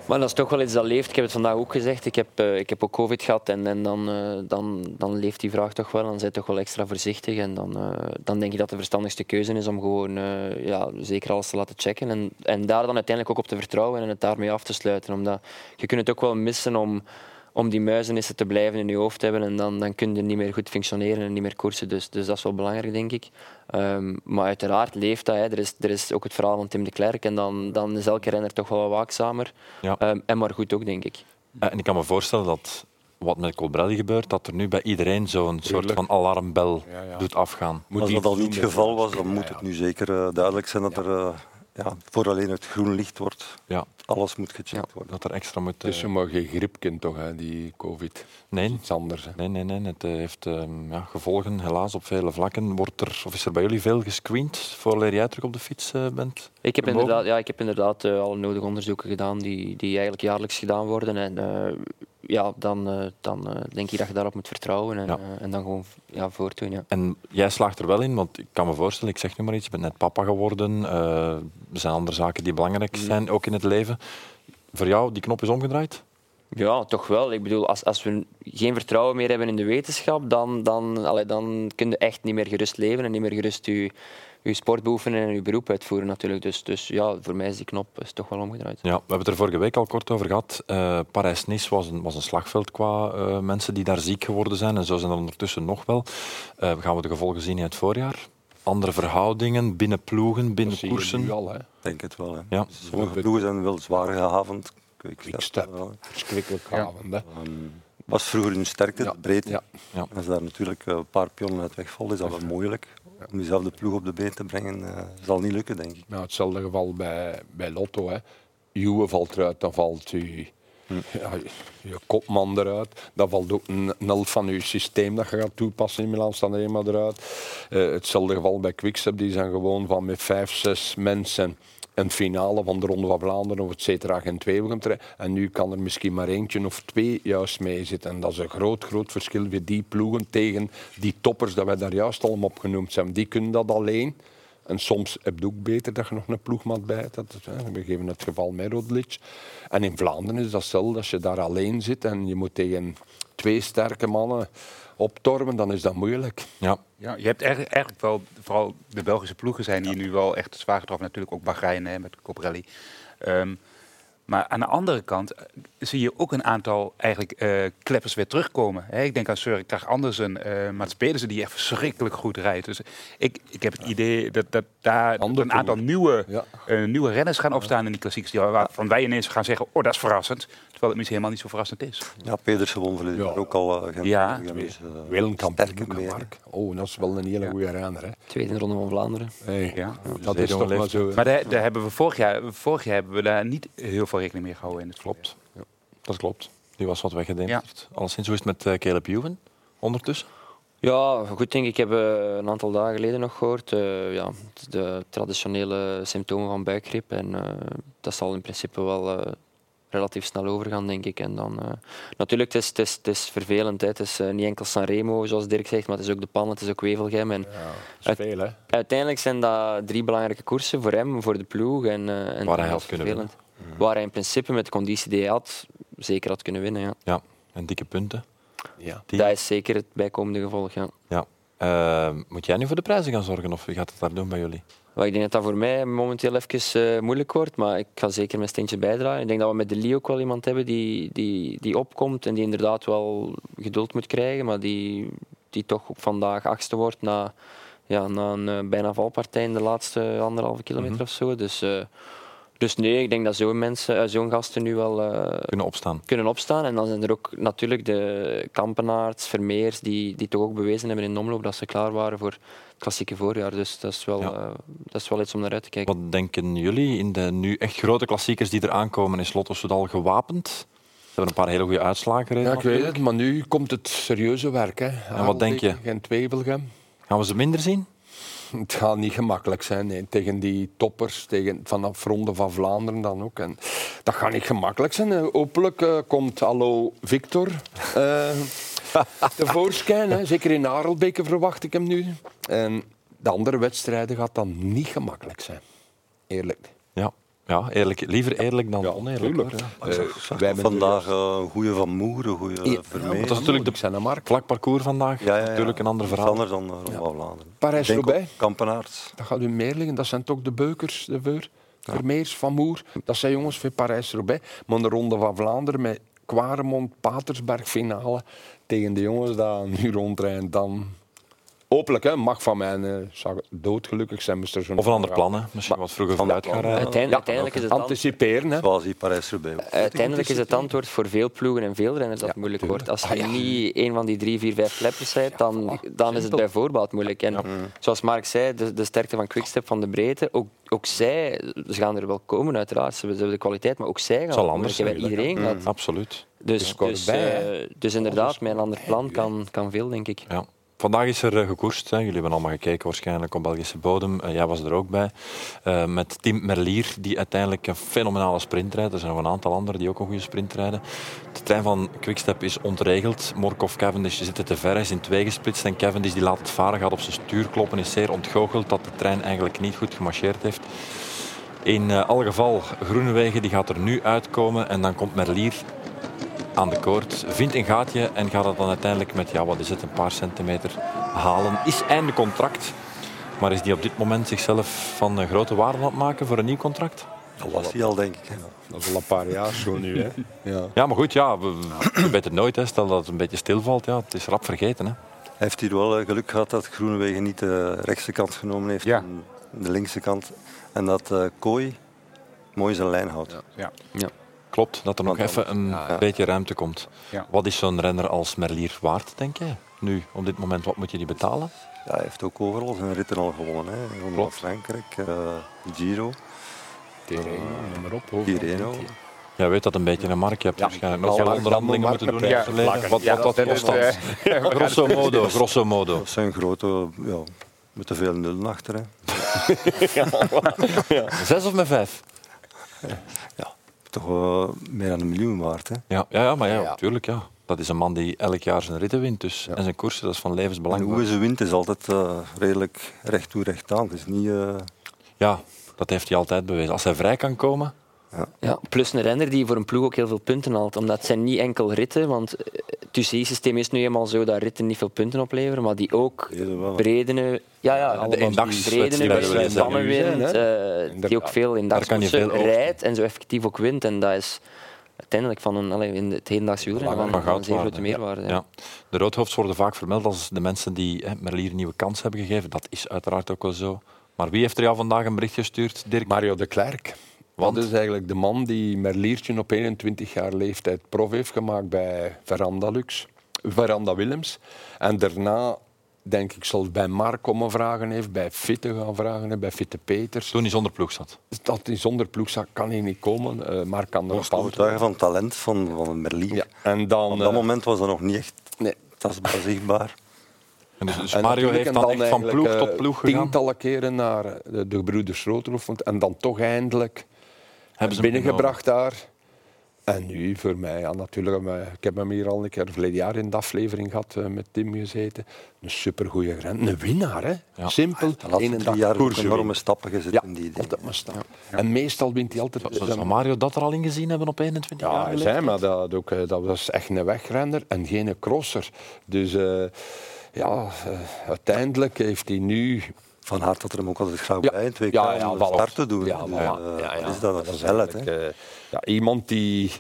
Maar dat is toch wel iets dat leeft. Ik heb het vandaag ook gezegd. Ik heb, eh, ik heb ook COVID gehad en, en dan, eh, dan, dan leeft die vraag toch wel. Dan zijn toch wel extra voorzichtig. En dan, eh, dan denk ik dat de verstandigste keuze is om gewoon ja, zeker alles te laten checken. En, en daar dan uiteindelijk ook op te vertrouwen en het daarmee af te sluiten. Omdat je kunt het ook wel missen om, om die muizenissen te blijven in je hoofd hebben. En dan, dan kun je niet meer goed functioneren en niet meer koersen. Dus, dus dat is wel belangrijk, denk ik. Ehm, maar uiteraard leeft dat. Hè. Er, is, er is ook het verhaal van Tim de Klerk. En dan, dan is elke renner toch wel wat waakzamer. Ja. Ehm, en maar goed ook, denk ik. Eh, En ik kan me voorstellen dat wat met Colbrelli gebeurt, dat er nu bij iedereen zo'n soort van alarmbel Ja, ja. doet afgaan. Moet Als dat al niet het geval was, dan moet het nu zeker eh, duidelijk zijn dat er uh, ja, voor alleen het groen licht wordt, Ja, alles moet gecheckt worden. dat er extra moet... Het is eh, zomaar geen griepkind toch, hè, die covid. nee, Iets anders. Hè. nee, nee, nee. Het eh, heeft ehm, ja, gevolgen, helaas, op vele vlakken. Wordt er, of is er bij jullie veel gescreend voor jij terug op de fiets eh, bent? Ik heb inderdaad, ja, ik heb inderdaad eh, alle nodige onderzoeken gedaan die, die eigenlijk jaarlijks gedaan worden. En eh, ja, dan, eh, dan eh, denk ik dat je daarop moet vertrouwen en, Ja. eh, en dan gewoon ja, voortdoen. Ja. En jij slaagt er wel in, want ik kan me voorstellen, ik zeg nu maar iets, je bent net papa geworden. er zijn andere zaken die belangrijk zijn, ook in het leven. Voor jou, die knop is omgedraaid? Ja, toch wel. Ik bedoel, als, als we geen vertrouwen meer hebben in de wetenschap, dan, dan, allee, dan kun je echt niet meer gerust leven en niet meer gerust je, je sport beoefenen en je beroep uitvoeren natuurlijk. Dus, dus ja, voor mij is die knop is toch wel omgedraaid. Ja, we hebben het er vorige week al kort over gehad. Eh Parijs-Nice was een, was een slagveld qua eh, mensen die daar ziek geworden zijn. En zo zijn er ondertussen nog wel. Eh, gaan we de gevolgen zien in het voorjaar? Andere verhoudingen binnen ploegen, binnen Dat zie je koersen? nu al. Hè. Ik denk het wel. Hè. Ja. Sommige ploegen zijn wel zwaar gehavend. Hè. Verschrikkelijk Ja. Ehm, was vroeger hun sterkte, de breedte. ja, ja. Als daar natuurlijk eh, een paar pionnen uit wegvallen, is dat wel moeilijk. Om diezelfde ploeg op de been te brengen, eh, zal niet lukken, denk ik. Nou, hetzelfde geval bij, bij Lotto. Hè. Juwe valt eruit, dan valt je, ja, je kopman eruit. Dan valt ook een, helft van je systeem dat je gaat toepassen in Milan staan er helemaal eruit. Eh, hetzelfde geval bij Quickstep, die zijn gewoon van met vijf, zes mensen een finale van de Ronde van Vlaanderen of et cetera geen twee gaan trekken. En nu kan er misschien maar eentje of twee juist mee zitten. En dat is een groot, groot verschil voor die ploegen tegen die toppers dat wij daar juist allemaal opgenoemd zijn. Die kunnen dat alleen. En soms heb je ook beter dat je nog een ploegmaat bij. Dat, we geven het geval met Roglic. En in Vlaanderen is dat hetzelfde. Als je daar alleen zit en je moet tegen twee sterke mannen optormen, dan is dat moeilijk. Ja. Ja, je hebt eigenlijk, eigenlijk wel, vooral de Belgische ploegen zijn hier nu wel echt zwaar getroffen. Natuurlijk ook Bahrein hè, met Coprelli. Ehm, maar aan de andere kant eh, zie je ook een aantal eigenlijk eh, kleppers weer terugkomen. Hè. Ik denk aan Søren Krag Andersen, eh Mats Pedersen, die echt verschrikkelijk goed rijdt. Dus ik, ik heb het idee dat, dat daar een aantal nieuwe, Ja. eh, nieuwe renners gaan opstaan in die klassiekers. Die, waarvan wij ineens gaan zeggen, oh dat is verrassend. Terwijl het misschien helemaal niet zo verrassend is. Ja, Pedersen won verleden jaar ook al. Uh, Ja. dus, uh, meer. Mark. Oh, dat is wel een hele goede renner. Hè. Tweede ronde van Vlaanderen. Hey, Ja. dat is toch maar zo. Maar daar, daar hebben we vorig jaar, vorig jaar hebben we daar niet heel veel rekening mee gehouden in het Klopt. Dat klopt. Die was wat weggedeeld. Ja. Alleszins, hoe is het met eh, Caleb Ewan ondertussen? Ja, goed denk ik. Ik heb eh, een aantal dagen geleden nog gehoord. eh, ja, de traditionele symptomen van buikgriep. En eh, dat zal in principe wel eh, relatief snel overgaan, denk ik. En dan, eh, natuurlijk, het is, het, is, het is vervelend. Hè. Het is eh, niet enkel Sanremo, zoals Dirk zegt, maar het is ook de Pan, het is ook Wevelgem. En dat is veel, hè? Uiteindelijk zijn dat drie belangrijke koersen voor hem, voor de ploeg. En, eh, en Waar hij had is kunnen vervelend. Waar hij in principe met de conditie die hij had, zeker had kunnen winnen. Ja. Ja, en dikke punten. Ja. Die- Dat is zeker het bijkomende gevolg. Ja. Ja. Eh, moet jij nu voor de prijzen gaan zorgen of wie gaat het daar doen bij jullie? Ik denk dat dat voor mij momenteel even eh, moeilijk wordt, maar ik ga zeker mijn steentje bijdragen. Ik denk dat we met de Lee ook wel iemand hebben die, die, die opkomt en die inderdaad wel geduld moet krijgen, maar die, die toch ook vandaag achtste wordt na, ja, na een eh, bijna valpartij in de laatste anderhalve kilometer Mhm. of zo. Dus, eh, dus nee, ik denk dat zo'n mensen, eh, zo'n gasten nu wel eh, Kunnen opstaan. kunnen opstaan. En dan zijn er ook natuurlijk de Kampenaarts, Vermeers, die, die toch ook bewezen hebben in de omloop dat ze klaar waren voor het klassieke voorjaar. Dus dat is wel, Ja. eh, dat is wel iets om naar uit te kijken. Wat denken jullie in de nu echt grote klassiekers die er aankomen? Is Lotto Soudal gewapend? Ze hebben een paar hele goede uitslagen gereden. Ja, ik weet het, maar nu komt het serieuze werk. Hè. wat denk je? En. Gaan we ze minder zien? <laughs> Het gaat niet gemakkelijk zijn tegen die toppers, tegen, vanaf Ronde van Vlaanderen dan ook. En dat gaat niet gemakkelijk zijn. Hopelijk eh, komt Hallo Victor eh <laughs> tevoorschijn. Zeker in Arelbeke verwacht ik hem nu. En de andere wedstrijden gaat dan niet gemakkelijk zijn. Eerlijk. Ja, ja eerlijk, liever eerlijk dan oneerlijk. tuurlijk. hoor, ja. Eh, Wij wij hebben vandaag eh, een goede Van Moer, een goede Ja, Vermeer. dat is natuurlijk de zijn vlak parcours vandaag. Ja, ja, ja. Natuurlijk een ander Dat is verhaal. Anders dan Ronde van Vlaanderen. Parijs-Roubaix. Ik denk ook Kampenaerts. Dat gaat u meer liggen. Dat zijn toch de Beukers, de Veur, Vermeers, Van Moer. Dat zijn jongens van Parijs-Roubaix. Maar de Ronde van Vlaanderen met Quaremont, Patersberg finale tegen de jongens die nu rondrijden, dan... Hopelijk, hè, mag van mij eh, zou doodgelukkig zijn. moest er zo'n- Of een ander plan, hè. misschien wat vroeger vooruit gaan rijden. Uiteindelijk, uiteindelijk is het Anticiperen, hè. Zoals die Parijs-Roubaix. ook. Uiteindelijk is het antwoord voor veel ploegen en veel renners dat het moeilijk wordt. Als je Ah, ja. niet een van die drie, vier, vijf kleppers bent, dan, dan is het Simpel. bij voorbaat moeilijk. En zoals Mark zei, de, de sterkte van Quickstep, van de breedte, ook, ook zij, ze gaan er wel komen uiteraard, ze hebben, de kwaliteit, maar ook zij gaan Het zal anders zijn. Iedereen gaat. Absoluut. Dus, scoren dus, bij, eh, dus inderdaad, een ander plan kan, kan veel, denk ik. Ja. Vandaag is er eh, gekoerst. Hè. Jullie hebben allemaal gekeken waarschijnlijk op Belgische bodem. Eh, jij was er ook bij. Eh, met Tim Merlier, die uiteindelijk een fenomenale sprint rijdt. Er zijn nog een aantal anderen die ook een goede sprint rijden. De trein van Quickstep is ontregeld. Morkov Cavendish zitten te ver, hij is in twee gesplitst. En Cavendish die laat het varen, gaat op zijn stuur kloppen. Is zeer ontgoocheld dat de trein eigenlijk niet goed gemarcheerd heeft. In eh alle geval, Groenewegen die gaat er nu uitkomen. En dan komt Merlier aan de koord, vindt een gaatje en gaat het dan uiteindelijk met, ja, wat is het, een paar centimeter halen. Is einde contract. Maar is die op dit moment zichzelf van grote waarde aan het maken voor een nieuw contract? Dat was hij al, denk ik. hè. Dat is al een paar jaar zo nu. Hè. <laughs> Ja. Ja, maar goed, ja, we, we weten het nooit. Hè. Stel dat het een beetje stilvalt, ja, het is rap vergeten. Hè. Hij heeft hier wel eh, geluk gehad dat Groenewegen niet de rechtse kant genomen heeft, Ja. en de linkse kant. En dat eh Kooi mooi zijn lijn houdt. Ja. Ja. Klopt, dat er nog even een ja. beetje ruimte komt. Ja. Wat is zo'n renner als Merlier waard, denk jij? Nu, op dit moment, wat moet je die betalen? Ja, hij heeft ook overal zijn ritten al gewonnen. Hè. Klopt. Frankrijk, eh, Giro, Tirreno, noem maar op. Tirreno. Jij weet dat een beetje, een Mark. Je hebt waarschijnlijk nog Ja, ja, onderhandelingen moeten doen met verleden. Wat, Ja, wat dat dat kost is, eh, <laughs> Grosso modo, grosso modo. Dat zijn grote, ja, met te veel nullen achter. Hè. <laughs> Zes of met vijf? <laughs> Toch eh, meer dan een miljoen waard. Hè. Ja, ja, ja maar ja, Ja. natuurlijk. Ja. Dat is een man die elk jaar zijn ritten wint. Dus. En zijn koersen, dat is van En levensbelang. hoe ze wint is altijd eh, redelijk recht toe recht aan. Het is niet... eh, Ja, dat heeft hij altijd bewezen. Als hij vrij kan komen, Ja, plus een renner die voor een ploeg ook heel veel punten haalt. Omdat het zijn niet enkel ritten, want eh, het UCI-systeem is nu eenmaal zo dat ritten niet veel punten opleveren, maar die ook bredene, ja, ja, die eendagswedstrijden bredene Hè? eh, die ook veel in oogsten. rijdt en zo effectief ook wint. En dat is uiteindelijk van een, allee, in het hedendaagse wielrennen Van van, van een zeer grote meerwaarde. ja. Ja. De roodhoofds worden vaak vermeld als de mensen die hè, Merlier een nieuwe kans hebben gegeven. Dat is uiteraard ook wel zo. Maar wie heeft er jou vandaag een bericht gestuurd, Dirk? Mario de Klerk. Want? Dat is eigenlijk de man die Merliertje op 21 jaar leeftijd prof heeft gemaakt bij Veranda Lux, Veranda Willems. En daarna, denk ik, zal bij Mark komen vragen heeft, bij Fitte gaan vragen heeft, bij Fitte Peters. Toen hij zonder ploeg zat. Dat hij zonder ploegzak kan hij niet komen. Eh Mark kan Dat nog was overtuigen van het talent van, van een Merlier. Ja. En dan, Op dat eh, moment was dat nog niet echt nee. tastbaar zichtbaar. En dus, dus En Mario heeft dan echt van ploeg eh, tot ploeg gegaan. Tientallen keren naar eh, de, de want- En dan toch eindelijk Hebben ze binnengebracht daar. En nu voor mij, ja, natuurlijk, ik heb hem hier al een keer verleden jaar in de aflevering gehad eh, met Tim gezeten. Een supergoeie renner, een winnaar, hè? Ja. Simpel, laatste één drie dag jaar ook koersen enorme stappen gezet Ja, in die altijd maar. En meestal wint hij altijd. Zou zou Mario dat er al in gezien hebben op 21 Ja, jaar? hij zei, maar dat, ook, eh, dat was echt een wegrenner en geen crosser. Dus eh, ja, uiteindelijk heeft hij nu Van Hart had er hem ook altijd graag Ja. bij in twee Ja, keer ja, om voilà. start te doen. Ja, Dus, eh, Ja, ja. wat is dat? Dat Dat hè? eigenlijk, eh, ja, iemand die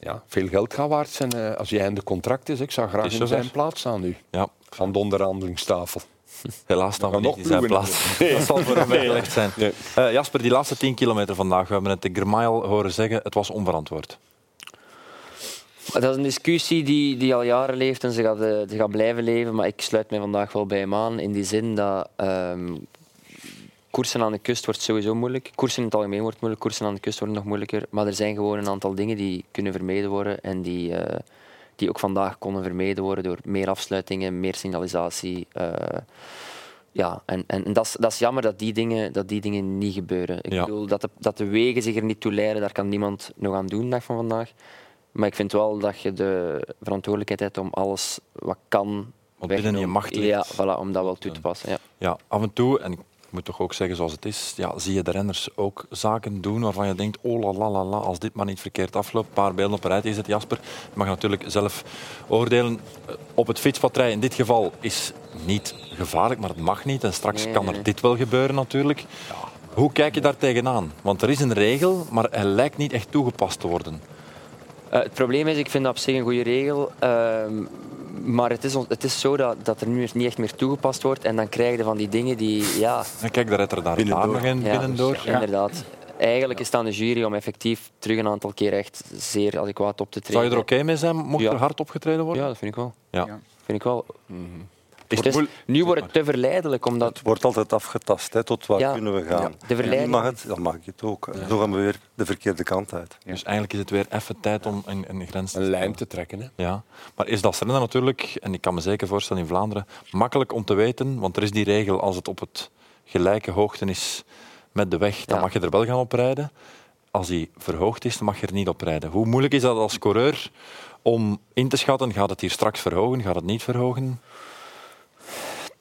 ja, veel geld gaat waard zijn eh, als hij einde contract is. Ik zou graag is in zijn plaats staan nu, Ja, aan de onderhandelingstafel. helaas staan we niet nog in zijn plaats. Nee. <laughs> Dat zal voor hem weggelegd zijn. Nee. Eh, Jasper, die laatste 10 kilometer vandaag, we hebben het de Germail horen zeggen, het was onverantwoord. Dat is een discussie die, die al jaren leeft en ze gaat, eh, gaat blijven leven. Maar ik sluit mij vandaag wel bij hem aan. In die zin dat ehm, koersen aan de kust wordt sowieso moeilijk. Koersen in het algemeen wordt moeilijk. Koersen aan de kust worden nog moeilijker. Maar er zijn gewoon een aantal dingen die kunnen vermeden worden. En die, eh, die ook vandaag konden vermeden worden door meer afsluitingen, meer signalisatie. eh, ja, en, en, en dat, is, dat is jammer dat die dingen, dat die dingen niet gebeuren. Ik Ja. bedoel, dat de, dat de wegen zich er niet toe leiden, daar kan niemand nog aan doen, dag van vandaag. Maar ik vind wel dat je de verantwoordelijkheid hebt om alles wat kan... Wat binnen je macht ligt. Ja, voilà, om dat wel toe te passen. Ja. Ja, af en toe, en ik moet toch ook zeggen zoals het is, ja, zie je de renners ook zaken doen waarvan je denkt, oh la la la la, als dit maar niet verkeerd afloopt. Een paar beelden op een rijtje gezet, Jasper. Je mag natuurlijk zelf oordelen. Eh, Op het fietspad rijden in dit geval is niet gevaarlijk, maar het mag niet. En straks Nee, kan er nee. dit wel gebeuren natuurlijk. Hoe kijk je daar tegenaan? Want er is een regel, maar hij lijkt niet echt toegepast te worden. Eh, het probleem is, ik vind dat op zich een goede regel. ehm, maar het is, het is zo dat, dat er nu niet echt meer toegepast wordt. En dan krijg je van die dingen die... Ja, En kijk, daar er daar, Binnendoor. Ja, binnendoor. inderdaad. Eigenlijk is het aan de jury om effectief terug een aantal keer echt zeer adequaat op te treden. Zou je er oké mee zijn, mocht Ja. er hard opgetreden worden? Ja, dat vind ik wel. Ja. Ja. Vind ik wel. Dus Wordt het is- nu wordt het te verleidelijk, omdat... Het wordt altijd afgetast, hè, tot waar Ja. kunnen we gaan. De verleiding... mag het, dan mag ik het ook. Zo gaan we weer de verkeerde kant uit. Dus eigenlijk is het weer even tijd om een, een grens te Een lijn te trekken. Hè. Ja, maar is dat renner natuurlijk, en ik kan me zeker voorstellen in Vlaanderen, makkelijk om te weten, want er is die regel, als het op het gelijke hoogte is met de weg, dan Ja. mag je er wel gaan oprijden. Als die verhoogd is, dan mag je er niet op rijden. Hoe moeilijk is dat als coureur om in te schatten, gaat het hier straks verhogen, gaat het niet verhogen?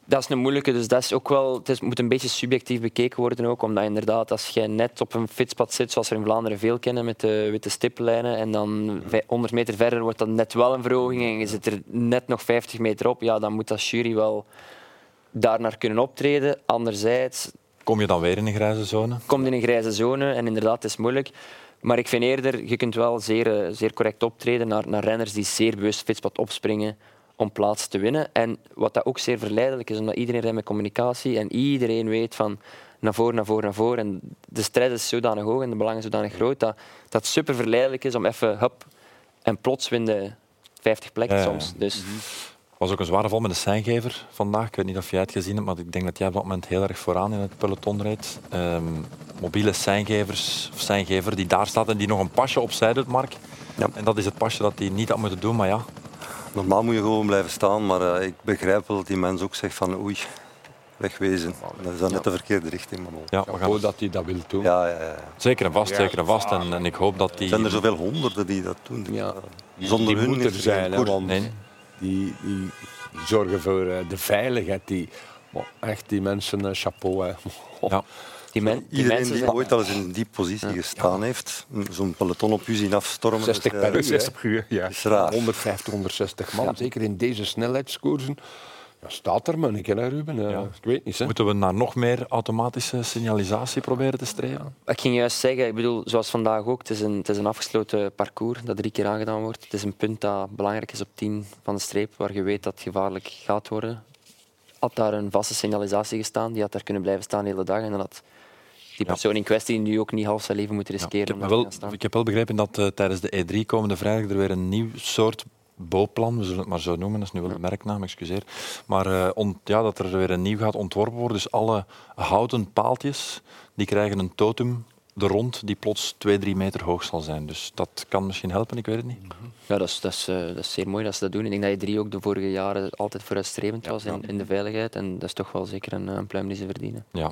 Dat is een moeilijke, dus dat is ook wel, het is, moet een beetje subjectief bekeken worden ook, omdat inderdaad als je net op een fietspad zit, zoals we in Vlaanderen veel kennen, met de witte stiplijnen, en dan vij- 100 meter verder wordt dat net wel een verhoging en je zit er net nog 50 meter op, ja, dan moet dat jury wel daarnaar kunnen optreden. Anderzijds Kom je dan weer in een grijze zone? komt in een grijze zone en inderdaad, het is moeilijk. Maar ik vind eerder, je kunt wel zeer, eh, zeer correct optreden naar, naar renners die zeer bewust fietspad opspringen om plaats te winnen. En wat dat ook zeer verleidelijk is, omdat iedereen rijdt met communicatie en iedereen weet van naar voren, naar voren, naar voren. En de stress is zodanig hoog en de belangen zodanig groot dat dat super verleidelijk is om even hup en plots winnen 50 plekken Ja, ja. soms. Dus was ook een zware val met de seingever vandaag. Ik weet niet of jij het gezien hebt, maar ik denk dat jij op dat moment heel erg vooraan in het peloton reed. Ehm, mobiele seingevers, of seingever die daar staat en die nog een pasje opzij doet, Mark. Ja. En dat is het pasje dat hij niet had moeten doen, maar ja. Normaal moet je gewoon blijven staan, maar eh, ik begrijp wel dat die mens ook zegt van oei, wegwezen. Dat is dan net de verkeerde richting. Maar ja we gaan Chapeau dat hij dat wil doen. ja, ja, ja. Zeker en vast, zeker en vast. En, en ik hoop dat Er die... zijn er zoveel honderden die dat doen. Ja. Zonder die hun moet er zijn, hè, want Nee. die, die zorgen voor eh, de veiligheid. Die, echt, die mensen, eh, chapeau. Hè. Ja. Die, men, die Iedereen mensen die zijn... ooit al eens in die positie gestaan heeft, zo'n peloton op u zien afstormen, 60 is, per eh, uur, hè. 60 per uur, ja. is raar. 150, 160 man, zeker in deze snelheidskoersen. Ja, staat er maar een keer, hè, Ruben. Eh, Ja. Ik weet niet. Hè. Moeten we naar nog meer automatische signalisatie proberen te streven? Ik ging juist zeggen, ik bedoel, zoals vandaag ook, het is, een, het is een afgesloten parcours dat drie keer aangedaan wordt. Het is een punt dat belangrijk is op 10 van de streep, waar je weet dat het gevaarlijk gaat worden. Had daar een vaste signalisatie gestaan, die had daar kunnen blijven staan de hele dag. En dan had die persoon in kwestie nu ook niet half zijn leven moeten Ja, riskeren. ik, heb wel, ik heb wel begrepen dat eh, tijdens de E3 komende vrijdag er weer een nieuw soort bouwplan, we zullen het maar zo noemen, dat is nu wel de merknaam, excuseer. Maar eh, ja, dat er weer een nieuw gaat ontworpen worden. Dus alle houten paaltjes die krijgen een totem de rond die plots twee, drie meter hoog zal zijn. Dus dat kan misschien helpen, ik weet het niet. Ja, dat is, dat, is, eh, dat is zeer mooi dat ze dat doen. Ik denk dat je drie ook de vorige jaren altijd vooruitstrevend was in, in de veiligheid. En dat is toch wel zeker een, een pluim die ze verdienen. Ja.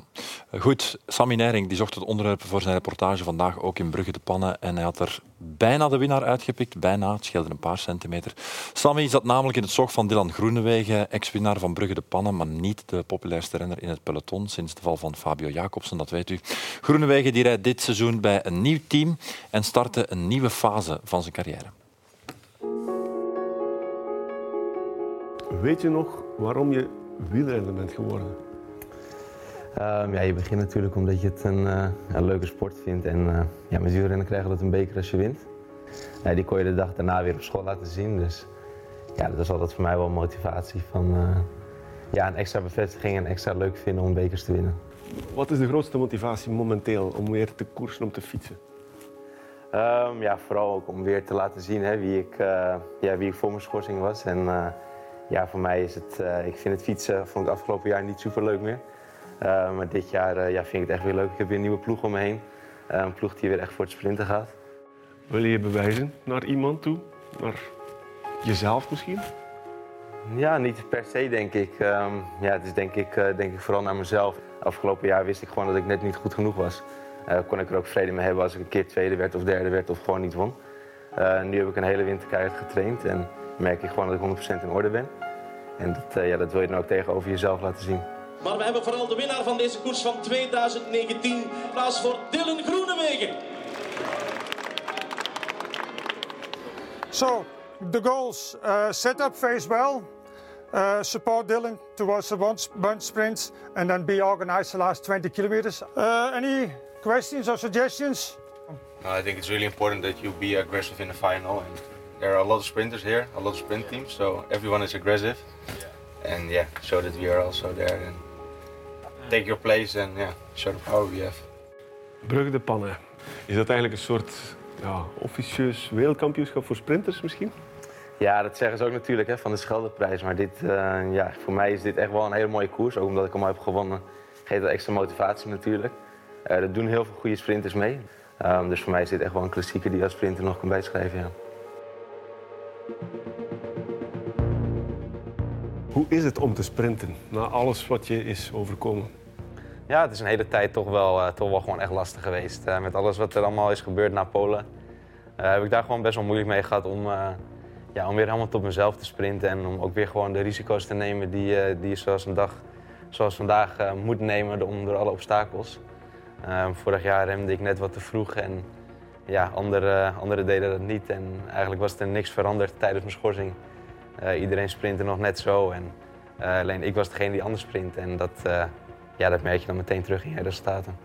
Eh, Goed, Sammy Nijring die zocht het onderwerp voor zijn reportage vandaag ook in Brugge de Pannen. En hij had er bijna de winnaar uitgepikt. Bijna, het scheelde een paar centimeter. Sammy zat namelijk in het zog van Dylan Groenewegen, ex-winnaar van Brugge de Pannen, maar niet de populairste renner in het peloton sinds de val van Fabio Jacobsen, dat weet u. Groenewegen die rijdt dit seizoen bij een nieuw team en startte een nieuwe fase van zijn carrière. Weet je nog waarom je wielrenner bent geworden? Ehm, ja, je begint natuurlijk omdat je het een, eh, een leuke sport vindt. En uh, ja, met wielrennen krijg je dat een beker als je wint. Ja, die kon je de dag daarna weer op school laten zien. Dus ja, dat is altijd voor mij wel een motivatie van eh, ja, een extra bevestiging en extra leuk vinden om bekers te winnen. Wat is de grootste motivatie momenteel om weer te koersen, om te fietsen? Ehm, ja, vooral ook om weer te laten zien hè, wie, ik, eh, ja, wie ik voor mijn schorsing was. En eh, ja, voor mij is het, eh, ik vind het fietsen vond ik afgelopen jaar niet super leuk meer. Eh, maar dit jaar ja, vind ik het echt weer leuk. Ik heb weer een nieuwe ploeg om me heen. Een ploeg die weer echt voor het sprinten gaat. Wil je je bewijzen naar iemand toe? Naar jezelf misschien? Ja, niet per se denk ik. Ehm, ja, het is denk ik, denk ik vooral naar mezelf. Afgelopen jaar wist ik gewoon dat ik net niet goed genoeg was. Eh, kon ik er ook vrede mee hebben als ik een keer tweede werd of derde werd of gewoon niet won. Eh, nu heb ik een hele winter keihard getraind en merk ik gewoon dat ik 100% in orde ben. En dat, eh, ja, dat wil je dan ook tegenover jezelf laten zien. Maar we hebben vooral de winnaar van deze koers van 2019. Applaus voor Dylan Groenewegen. So, the goals uh, set up phase well, uh, support Dylan towards the one bunch sprint, and then be organized the last 20 kilometers. Uh, any questions or suggestions? I think it's really important that you be aggressive in the final. And there are a lot of sprinters here, a lot of sprint teams, so everyone is aggressive. And yeah, show that we are also there and take your place and yeah, show the power we have. Brugge de Pannen. Is dat eigenlijk een soort ja, officieus wereldkampioenschap voor sprinters misschien? Ja, dat zeggen ze ook natuurlijk hè, van de Scheldeprijs. Maar dit, eh, ja, voor mij is dit echt wel een hele mooie koers. Ook omdat ik hem al heb gewonnen, geeft dat extra motivatie natuurlijk. Eh er doen heel veel goede sprinters mee. Ehm, dus voor mij is dit echt wel een klassieker die als sprinter nog kan bijschrijven. Ja. Hoe is het om te sprinten na alles wat je is overkomen? Ja, het is een hele tijd toch wel, eh, toch wel gewoon echt lastig geweest. Eh, met alles wat er allemaal is gebeurd na Polen. eh, heb ik daar gewoon best wel moeilijk mee gehad om, eh, ja, om weer helemaal tot mezelf te sprinten. En om ook weer gewoon de risico's te nemen die, eh, die je zoals een dag zoals vandaag eh, moet nemen door alle obstakels. Eh, vorig jaar remde ik net wat te vroeg en ja, anderen, anderen deden dat niet. En eigenlijk was er niks veranderd tijdens mijn schorsing. Eh, iedereen sprintte nog net zo. En, eh, alleen ik was degene die anders sprint. En dat, eh, ja, dat merk je dan meteen terug in je resultaten.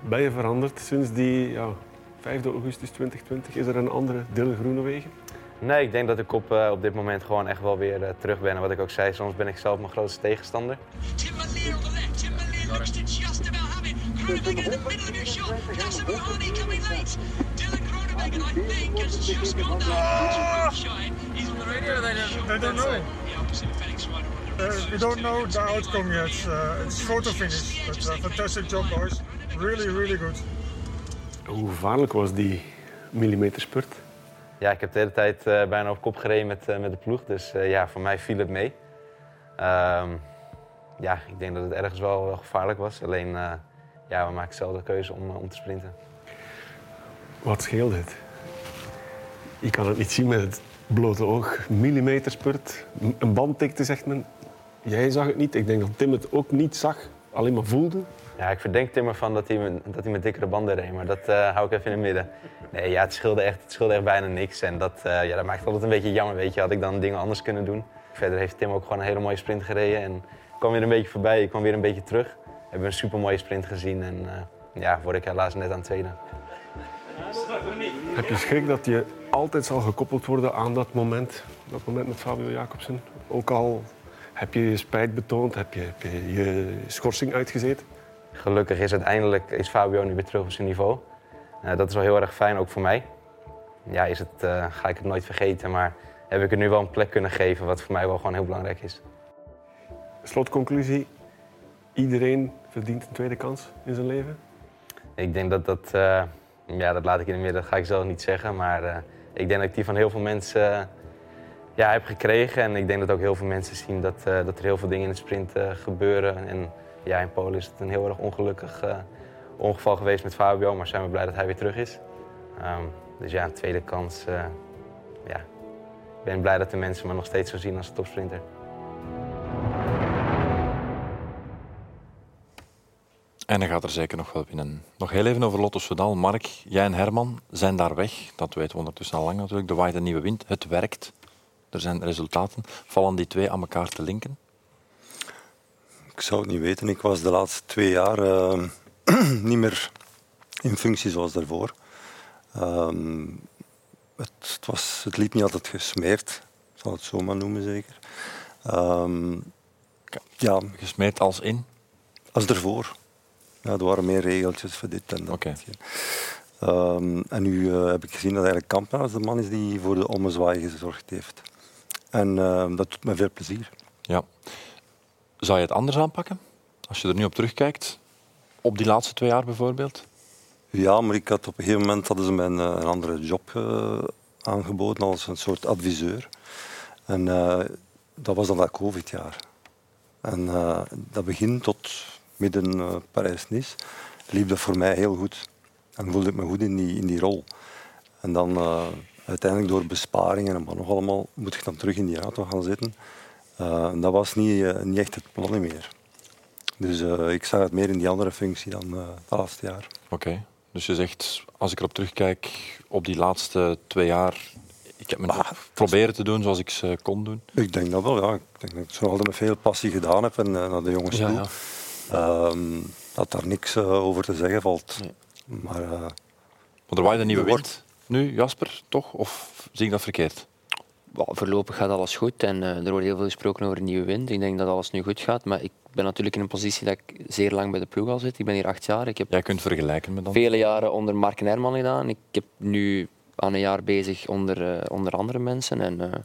Ben je veranderd sinds die ja, 5 augustus 2020? Is er een andere Dylan Groenewegen? Nee, ik denk dat ik op, eh, op dit moment gewoon echt wel weer eh, terug ben. En wat ik ook zei, soms ben ik zelf mijn grootste tegenstander. Looks to just about have it. Groenewegen in the middle of your shot. That's a Mahoney coming late. Dylan Groenewegen, I think, has just gone down. He's on the radio. They don't, they don't know. Yeah, opposite of Felix Schweider. Uh, we don't know the outcome yet. Uh, it's photo finish. But uh, fantastic job, boys. Really, really good. Hoe gevaarlijk was die millimeterspurt? Ja, ik heb de hele tijd eh, bijna op kop gereden met, eh, met de ploeg. Dus eh, ja, voor mij viel het mee. Ehm, ja, ik denk dat het ergens wel, gevaarlijk was. Alleen, ja, we maken zelf de keuze om, om te sprinten. Wat scheelt het? Je kan het niet zien met het blote oog. Millimeterspurt, een bandtikte zegt men. Jij zag het niet. Ik denk dat Tim het ook niet zag, alleen maar voelde. Ja, ik verdenk Tim ervan dat hij, dat hij met dikkere banden reed, maar dat eh, hou ik even in het midden. Nee, ja, het scheelde echt, het scheelde echt bijna niks. En dat, eh, ja, dat maakt het altijd een beetje jammer, weet je. Had ik dan dingen anders kunnen doen. Verder heeft Tim ook gewoon een hele mooie sprint gereden. En kwam weer een beetje voorbij, ik kwam weer een beetje terug. Hebben we een super mooie sprint gezien en eh, ja, word ik helaas net aan tweede. Heb je schrik dat je altijd zal gekoppeld worden aan dat moment? Dat moment met Fabio Jacobsen? Ook al heb je je spijt betoond, heb je je, je schorsing uitgezeten? Gelukkig is uiteindelijk is Fabio nu weer terug op zijn niveau. Eh, dat is wel heel erg fijn, ook voor mij. Ja, is het, eh, ga ik het nooit vergeten, maar heb ik er nu wel een plek kunnen geven, wat voor mij wel gewoon heel belangrijk is. Slotconclusie, iedereen verdient een tweede kans in zijn leven? Ik denk dat dat, eh, ja, dat laat ik in het midden, dat ga ik zelf niet zeggen. Maar ik denk dat ik die van heel veel mensen ja, heb gekregen. En ik denk dat ook heel veel mensen zien dat, dat er heel veel dingen in de sprint gebeuren. En ja, in Polen is het een heel erg ongelukkig eh, ongeval geweest met Fabio. Maar zijn we blij dat hij weer terug is. Ehm, dus ja, tweede kans. eh, ja. Ik ben blij dat de mensen me nog steeds zo zien als een topsprinter. En dan gaat er zeker nog wel winnen. Nog heel even over Lotto Soudal. Mark, jij en Herman zijn daar weg. Dat weten we ondertussen al lang natuurlijk. De waait een nieuwe wind. Het werkt. Er zijn resultaten. Vallen die twee aan elkaar te linken? Ik zou het niet weten. Ik was de laatste twee jaar eh, <clears throat> niet meer in functie zoals daarvoor. Ehm, het, het, was, het liep niet altijd gesmeerd, ik zal het zo maar noemen zeker. Ehm, ja, gesmeerd als in? Als ervoor. Ja, er waren meer regeltjes voor dit en dat. Ehm, en nu eh, heb ik gezien dat eigenlijk Kampenaars de man is die voor de ommezwaai gezorgd heeft. En ehm, dat doet me veel plezier. Ja. Zou je het anders aanpakken? Als je er nu op terugkijkt, op die laatste twee jaar bijvoorbeeld? Ja, maar ik had op een gegeven moment hadden ze mij een, andere job eh, aangeboden als een soort adviseur. En eh, dat was dan dat COVID-jaar. En eh, dat begin tot midden Parijs-Nice liep dat voor mij heel goed. En voelde ik me goed in die, in die rol. En dan uiteindelijk door besparingen en wat nog allemaal moet ik dan terug in die auto gaan zitten. Eh, dat was niet, eh, niet echt het plan meer. Dus eh, ik zag het meer in die andere functie dan het laatste jaar. Oké. Dus je zegt, als ik erop terugkijk, op die laatste twee jaar, ik heb me nog proberen te doen zoals ik ze kon doen. Ik denk dat wel, ja. Ik denk dat ik het zo altijd met veel passie gedaan heb en naar de jongens Ja, toe. ja. Ehm, dat daar niks over te zeggen valt. Maar, Maar er waait een nieuwe wind nu, Jasper, toch? Of zie ik dat verkeerd? Voorlopig gaat alles goed en eh, er wordt heel veel gesproken over een nieuwe wind. Ik denk dat alles nu goed gaat, maar ik ben natuurlijk in een positie dat ik zeer lang bij de ploeg al zit. Ik ben hier acht jaar. Ik heb Jij kunt vergelijken met dan? vele jaren onder Mark en Herman gedaan. Ik heb nu aan een jaar bezig onder, eh, onder andere mensen. En, eh,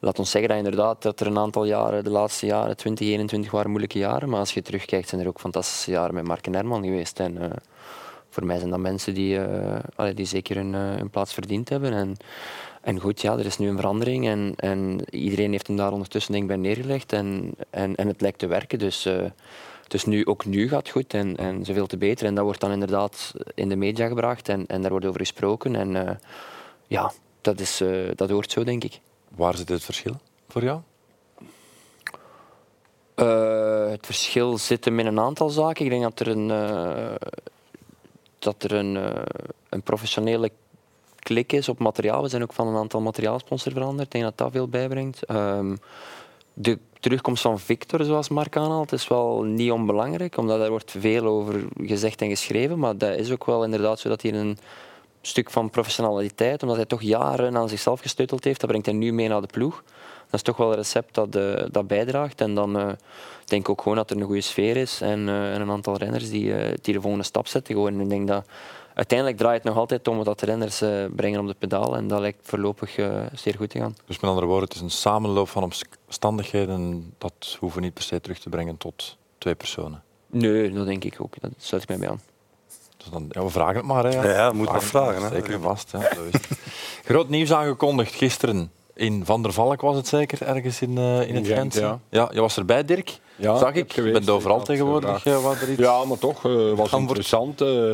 laat ons zeggen dat inderdaad dat er een aantal jaren, de laatste jaren, 2021 waren moeilijke jaren. Maar als je terugkijkt, zijn er ook fantastische jaren met Mark en Herman geweest. En, voor mij zijn dat mensen die, die zeker hun, hun plaats verdiend hebben. En, en goed, ja, er is nu een verandering en, en iedereen heeft hem daar ondertussen denk ik, bij neergelegd en, en, en het lijkt te werken. Dus, dus nu, ook nu gaat het goed en, en zoveel te beter. En dat wordt dan inderdaad in de media gebracht en, en daar wordt over gesproken. En eh, ja, dat, is, eh, dat hoort zo, denk ik. Waar zit het verschil voor jou? Het verschil zit hem in een aantal zaken. Ik denk dat er een, dat er een, een professionele klik is op materiaal. We zijn ook van een aantal materiaalsponsors veranderd. Ik denk dat dat veel bijbrengt. Ehm, de terugkomst van Victor, zoals Mark aanhaalt, is wel niet onbelangrijk, omdat er wordt veel over gezegd en geschreven. Maar dat is ook wel inderdaad zo dat hij een stuk van professionaliteit, omdat hij toch jaren aan zichzelf gesteuteld heeft, dat brengt hij nu mee naar de ploeg. Dat is toch wel een recept dat, eh, dat bijdraagt. En dan eh, denk ik ook gewoon dat er een goede sfeer is en, eh, en een aantal renners die, die de volgende stap zetten. Gewoon. Ik denk dat uiteindelijk draait het nog altijd om dat de renners eh, brengen op de pedaal. En dat lijkt voorlopig eh, zeer goed te gaan. Dus met andere woorden, het is een samenloop van omstandigheden. Dat hoeven we niet per se terug te brengen tot twee personen. Nee, dat denk ik ook. Dat sluit ik mij bij aan. Dus dan, ja, we vragen het maar. Hè, Ja, ja, moet wat vragen, hè. Zeker vast. Ja, zo is het. <laughs> Groot nieuws aangekondigd gisteren. In Van der Valk was het zeker, ergens in, eh, in het Gent, Gent. ja. je was erbij, Dirk. Ja, Zag ik. Je bent overal ja, tegenwoordig. vandaag. waar er iets... Ja, maar toch, het was interessant. eh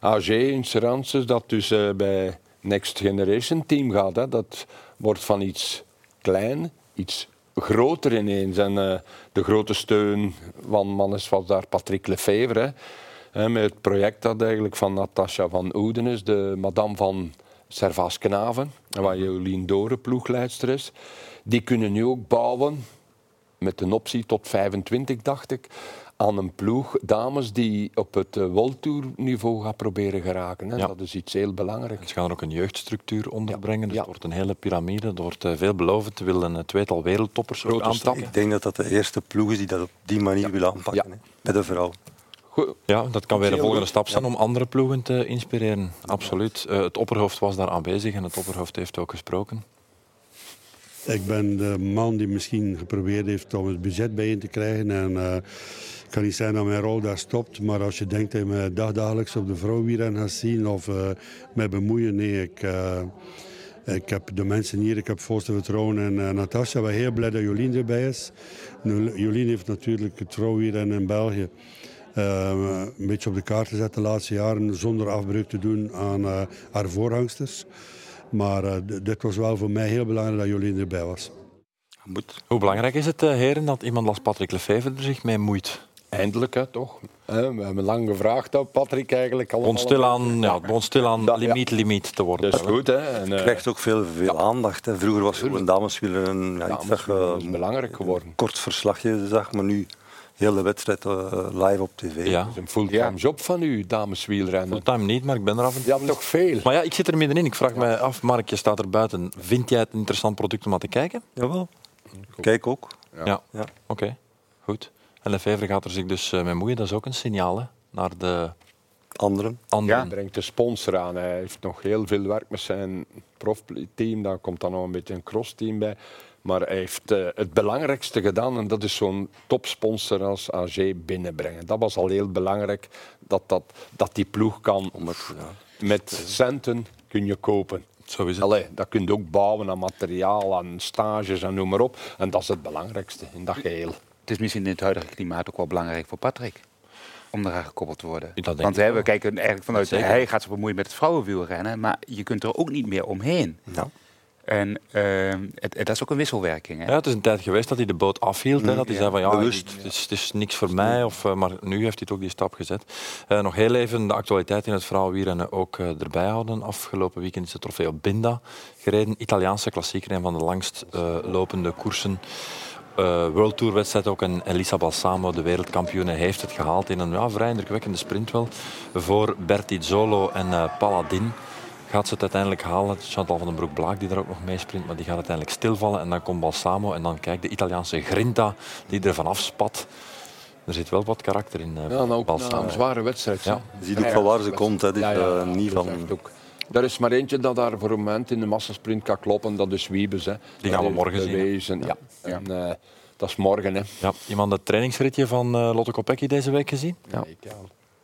AG Insurances, dat dus eh, bij Next Generation Team gaat. Hè. Dat wordt van iets klein, iets groter ineens. En eh, de grote steun van Mannes was daar Patrick Lefevre. Hè. Met het project dat eigenlijk van Natasha van Ouden is, de madame van Servaas-Knaven, waar Jolien Doren ploegleidster is. Die kunnen nu ook bouwen met een optie tot 25, dacht ik, aan een ploeg dames die op het uh, World Tour niveau gaat proberen geraken. Hè. Ja. Dat is iets heel belangrijks. Ze gaan er ook een jeugdstructuur onderbrengen. Dus het wordt een hele piramide. Er wordt eh, veel beloofd. Ze willen een tweetal wereldtoppers ook. Ik denk dat dat de eerste ploeg is die dat op die manier wil aanpakken. Hè? Bij de vrouw. Ja, dat kan weer Heel volgende stap zijn om andere ploegen te inspireren. Absoluut. Eh, het opperhoofd was daar aanwezig en het opperhoofd heeft ook gesproken. Ik ben de man die misschien geprobeerd heeft om het budget bijeen te krijgen. En eh, Het kan niet zijn dat mijn rol daar stopt, maar als je denkt dat je me dagdagelijks op de vrouwenwielrennen gaat zien of eh mij bemoeien, nee, ik, eh, ik heb de mensen hier, ik heb volste vertrouwen in eh, Natasja. Ik ben heel blij dat Jolien erbij is. Jolien heeft natuurlijk het vrouwenwielrennen in België een beetje op de kaart gezet de laatste jaren, zonder afbreuk te doen aan haar voorhangsters. Maar dit was wel voor mij heel belangrijk dat Jolien erbij was. Hoe belangrijk is het, heren, dat iemand als Patrick Lefevre er zich mee moeit? Eindelijk, hè, toch? We hebben lang gevraagd dat Patrick eigenlijk al. Begon stilaan, ja, het begon stilaan limiet, limiet te worden. Dat is goed, hè? En, eh, krijgt ook veel, veel aandacht. Hè. Vroeger was gewoon dameswieler een ja, iets dat je belangrijk geworden. kort verslagje zag, maar nu heel de wedstrijd eh, live op tv. Ja. Dat is een fulltime job van u, dameswielrennen. Fulltime niet, maar ik ben er af en toe. Ja, toch veel. Maar ja, ik zit er middenin. Ik vraag mij af, Mark, je staat er buiten. Vind jij het een interessant product om naar te kijken? Jawel. Kijk ook. Ja. Ja. Oké, goed. En Lefevre gaat er zich dus eh, mee moeien. Dat is ook een signaal hè, naar de anderen. anderen. Hij brengt de sponsor aan. Hij heeft nog heel veel werk met zijn profteam. Daar komt dan nog een beetje een crossteam bij. Maar hij heeft eh, het belangrijkste gedaan en dat is zo'n topsponsor als AG binnenbrengen. Dat was al heel belangrijk, dat, dat, dat die ploeg kan. Met centen kun je kopen. Zo is het. Allee, dat kun je ook bouwen aan materiaal, aan stages en noem maar op. En dat is het belangrijkste in dat geheel. Het is misschien in het huidige klimaat ook wel belangrijk voor Patrick. Om eraan gekoppeld te worden. Dat denk Want ik hè, wel. we kijken eigenlijk vanuit, Zeker. hij gaat zich bemoeien met het vrouwenwielrennen, maar je kunt er ook niet meer omheen. En ehm, het, het- dat is ook een wisselwerking. Hè? Ja, het is een tijd geweest dat hij de boot afhield. Hè, dat hij Ja. zei van ja, Bewust. het is, het is niks voor mij. Of, eh, maar nu heeft hij toch die stap gezet. Eh, nog heel even de actualiteit in het vrouwenwielrennen ook eh, erbij houden. Afgelopen weekend is de Trofeo Binda gereden. Italiaanse klassieker, een van de langst eh, lopende koersen. Eh World Tour wedstrijd ook. En Elisa Balsamo, de wereldkampioene, heeft het gehaald in een ja, vrij indrukwekkende sprint wel. Voor Bertizzolo en eh, Paladin gaat ze het uiteindelijk halen. Chantal van den Broek-Blaak die daar ook nog mee sprint, maar die gaat uiteindelijk stilvallen. En dan komt Balsamo en dan kijk de Italiaanse Grinta die er vanaf spat. Er zit wel wat karakter in uh, Ja, na Balsamo. een zware wedstrijd. Ja. Je ziet ook van waar ze komt. Hè. Dit, Ja, ja, eh, niet van... ook. Er is maar eentje dat daar voor een moment in de massasprint kan kloppen, dat is Wiebes. Hè. Die gaan we Dat morgen zien, Ja. En, eh, dat is morgen. Hè. Ja, iemand het trainingsritje van eh, Lotte Kopecky deze week gezien? Ja.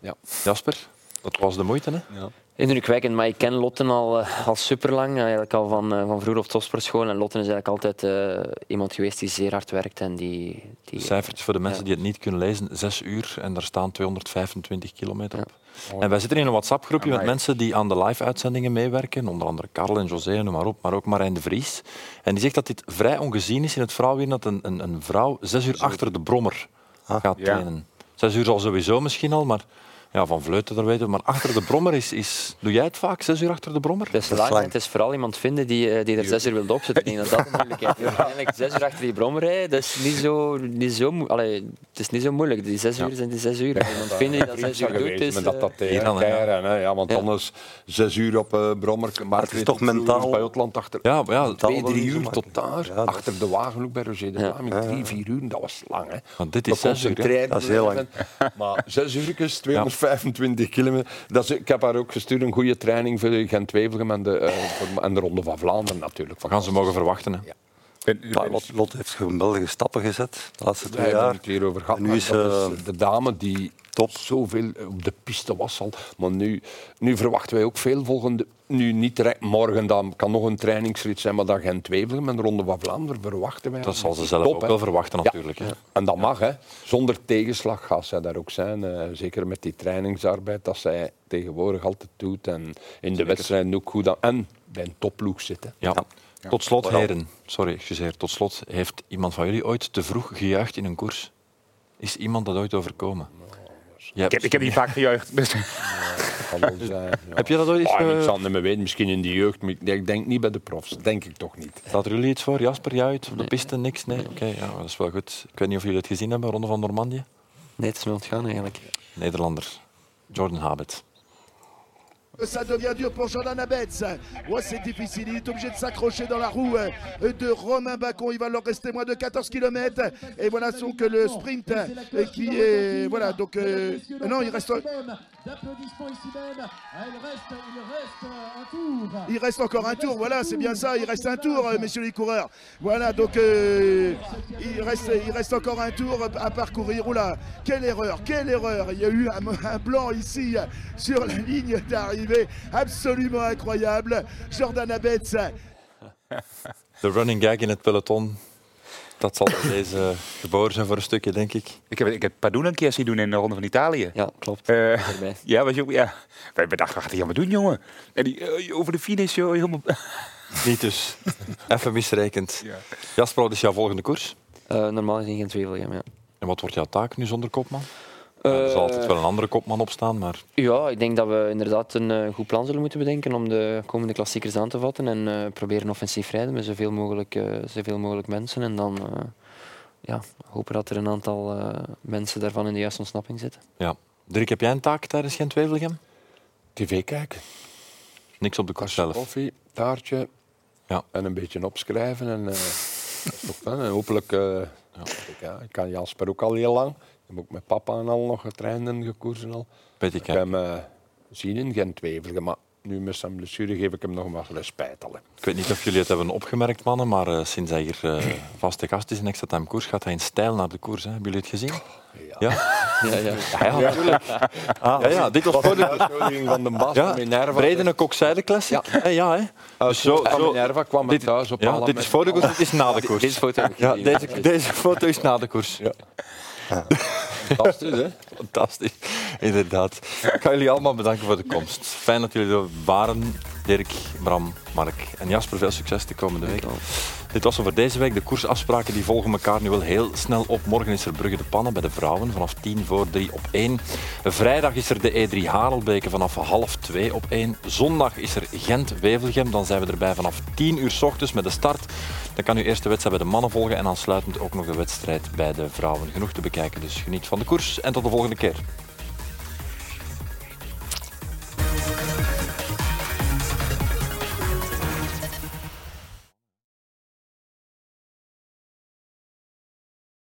Ja. Jasper, dat was de moeite, hè? Indrukwekkend, maar ik ken Lotten al, eh, al super lang, eigenlijk al van, eh, van vroeger op topsportschool. En Lotten is eigenlijk altijd eh, iemand geweest die zeer hard werkt en die. die Cijfertjes voor de mensen die het niet kunnen lezen. Zes uur en daar staan 225 kilometer op. En wij zitten in een WhatsApp-groepje met mensen die aan de live-uitzendingen meewerken. Onder andere Karel en José, noem maar op. Maar ook Marijn de Vries. En die zegt dat dit vrij ongezien is in het vrouwenwiel dat een, een, een vrouw zes uur achter de brommer gaat Ja. trainen. Zes uur al sowieso misschien al, maar... Ja, van Vleuten, dat weten we. Maar achter de brommer is, is... Doe jij het vaak, zes uur achter de brommer? Het is, lang, het is vooral iemand vinden die, eh, die er zes uur wil opzetten. Ik denk dat dat de moeilijkheid is. Uiteindelijk zes uur achter die brommer rijden, dat is niet zo, niet zo, Allee, het is niet zo moeilijk. Die zes uur zijn die zes uur. Iemand vinden die dat zes uur doet, is... dat dat eh, tegen dan, hè, ja. elkaar, hè, ja, want Ja. anders zes uur op uh, Brommer. Maar het is toch mentaal- Bij Otland achter. Ja, ja, twee, drie uur tot daar. Ja, dat- achter de wagen ook bij Roger de Ja. Vlaming. Drie, vier uur, dat was lang. Hè. Want dit is zes uur, Dat is heel lang. Maar zes uur, 225 kilometer. Dat is, ik heb haar ook gestuurd, een goede training voor Gent-Wevelgem en, de, eh, voor- en de Ronde van Vlaanderen natuurlijk. We gaan ze mogen verwachten. Hè. Ja, Lot, Lot heeft geweldige stappen gezet de laatste twee jaar. het hier over gehad. En nu is, eh, is de dame die top. zoveel op de piste was al. Maar nu, nu verwachten wij ook veel volgende. Nu niet direct morgen, dan kan nog een trainingsrit zijn, maar dat gent wevelgem en de Ronde van Vlaanderen verwachten wij. Dat zal ze zelf Top, ook wel verwachten, natuurlijk. Hè. En dat mag, hè. Zonder tegenslag gaat zij daar ook zijn. eh, zeker met die trainingsarbeid dat zij tegenwoordig altijd doet. En in de wedstrijden ook goed aan. En bij een topploeg zitten. Ja. Tot slot, heren. Sorry, excuseer. Tot slot, heeft iemand van jullie ooit te vroeg gejuicht in een koers? Is iemand dat ooit overkomen? Jij Ik heb, ik heb niet vaak gejuicht. Dus. Wel <laughs> ja. Heb je dat ooit eens ik zal het niet meer weten, misschien in de jeugd, maar ik ik denk niet bij de profs. Denk ik toch niet. Staat er jullie iets voor? Jasper, jij uit? Op de piste? Niks? Nee? Oké, ja, dat is wel goed. Ik weet niet of jullie het gezien hebben, Ronde van Normandië. Nee, het is me ontgaan eigenlijk. Nederlander. Jordan Habit. Ça devient dur pour Jordan Abetz. Ouais, c'est difficile. Il est obligé de s'accrocher dans la roue euh, de Romain Bacon. Il va leur rester moins de 14 km. Et voilà donc le sprint euh, qui est. Voilà, donc. euh, non, il reste. D'applaudissements ici même. Ah, il, reste, il reste un tour. Il reste encore un tour, voilà, c'est bien ça, il reste un tour, euh, messieurs les coureurs. Voilà, donc euh, il, reste, il reste encore un tour à parcourir. Oula, quelle erreur, quelle erreur. Il y a eu un, un blanc ici sur la ligne d'arrivée, absolument incroyable. Jordan Abetz. <laughs> De running gag in het peloton. Dat zal deze geboren zijn voor een stukje, denk ik. Ik heb, ik heb Padoen een keer zien doen in de Ronde van Italië. Ja, klopt. Eh, <laughs> ja, was je ook, ja. Wij dachten, wat gaat hij allemaal doen, jongen? En die, eh, over de finish, joh, helemaal... <laughs> Niet dus. Even misrekend. Jasper, wat is jouw volgende koers? Eh, normaal gezien geen Tweevelgem, ja. En wat wordt jouw taak nu zonder kopman? Ja, er zal altijd wel een andere kopman op staan, maar... Ja, ik denk dat we inderdaad een eh, goed plan zullen moeten bedenken om de komende klassiekers aan te vatten en eh, proberen offensief rijden met zoveel mogelijk, eh, zoveel mogelijk mensen. En dan eh, ja, hopen dat er een aantal eh, mensen daarvan in de juiste ontsnapping zitten. Ja. Dirk, heb jij een taak tijdens Gent Wevelgem? TV kijken. Niks op de koers zelf? Koffie, taartje ja. en een beetje opschrijven. En, eh, <laughs> dat is toch fijn. en hopelijk... eh, ik, ja, ik kan Jasper ook al heel lang. Ik heb ook met papa en al nog getraind en gekoersen al. Weet ik, heb hem eh, zien in Gent Wevelgem, maar nu met zijn blessure geef ik hem nog maar respect. Al. Ik weet niet of jullie het hebben opgemerkt, mannen, maar eh, sinds hij hier eh, <clears throat> vaste gast is in Extra Time Koers, gaat hij in stijl naar de koers. Hè. Hebben jullie het gezien? Ja. Ja, ja. ja, natuurlijk. Ah, ja, ja, dit was voor de uitnodiging van de Bas ja, van Minerva. Bredene Kokzijde Classic. Ja, ja hè. Dus zo, Minerva kwam dit, thuis op ja, alle dit is voor de koers, dit is na de koers. Deze foto ja, deze, deze foto is na de koers. Ja. <laughs> Fantastisch, hè? Fantastisch, inderdaad. Ik ga jullie allemaal bedanken voor de komst. Fijn dat jullie er waren. Dirk, Bram, Mark en Jasper, veel succes de komende week. Dit was het voor deze week. De koersafspraken die volgen elkaar nu wel heel snel op. Morgen is er Brugge de Pannen bij de vrouwen vanaf 10 voor 3 op 1. Vrijdag is er de E3 Harelbeke vanaf half 2 op 1. Zondag is er Gent-Wevelgem. Dan zijn we erbij vanaf 10 uur s ochtends met de start. Dan kan u eerst de wedstrijd bij de mannen volgen en aansluitend ook nog de wedstrijd bij de vrouwen. Genoeg te bekijken, dus geniet van de koers en tot de volgende keer.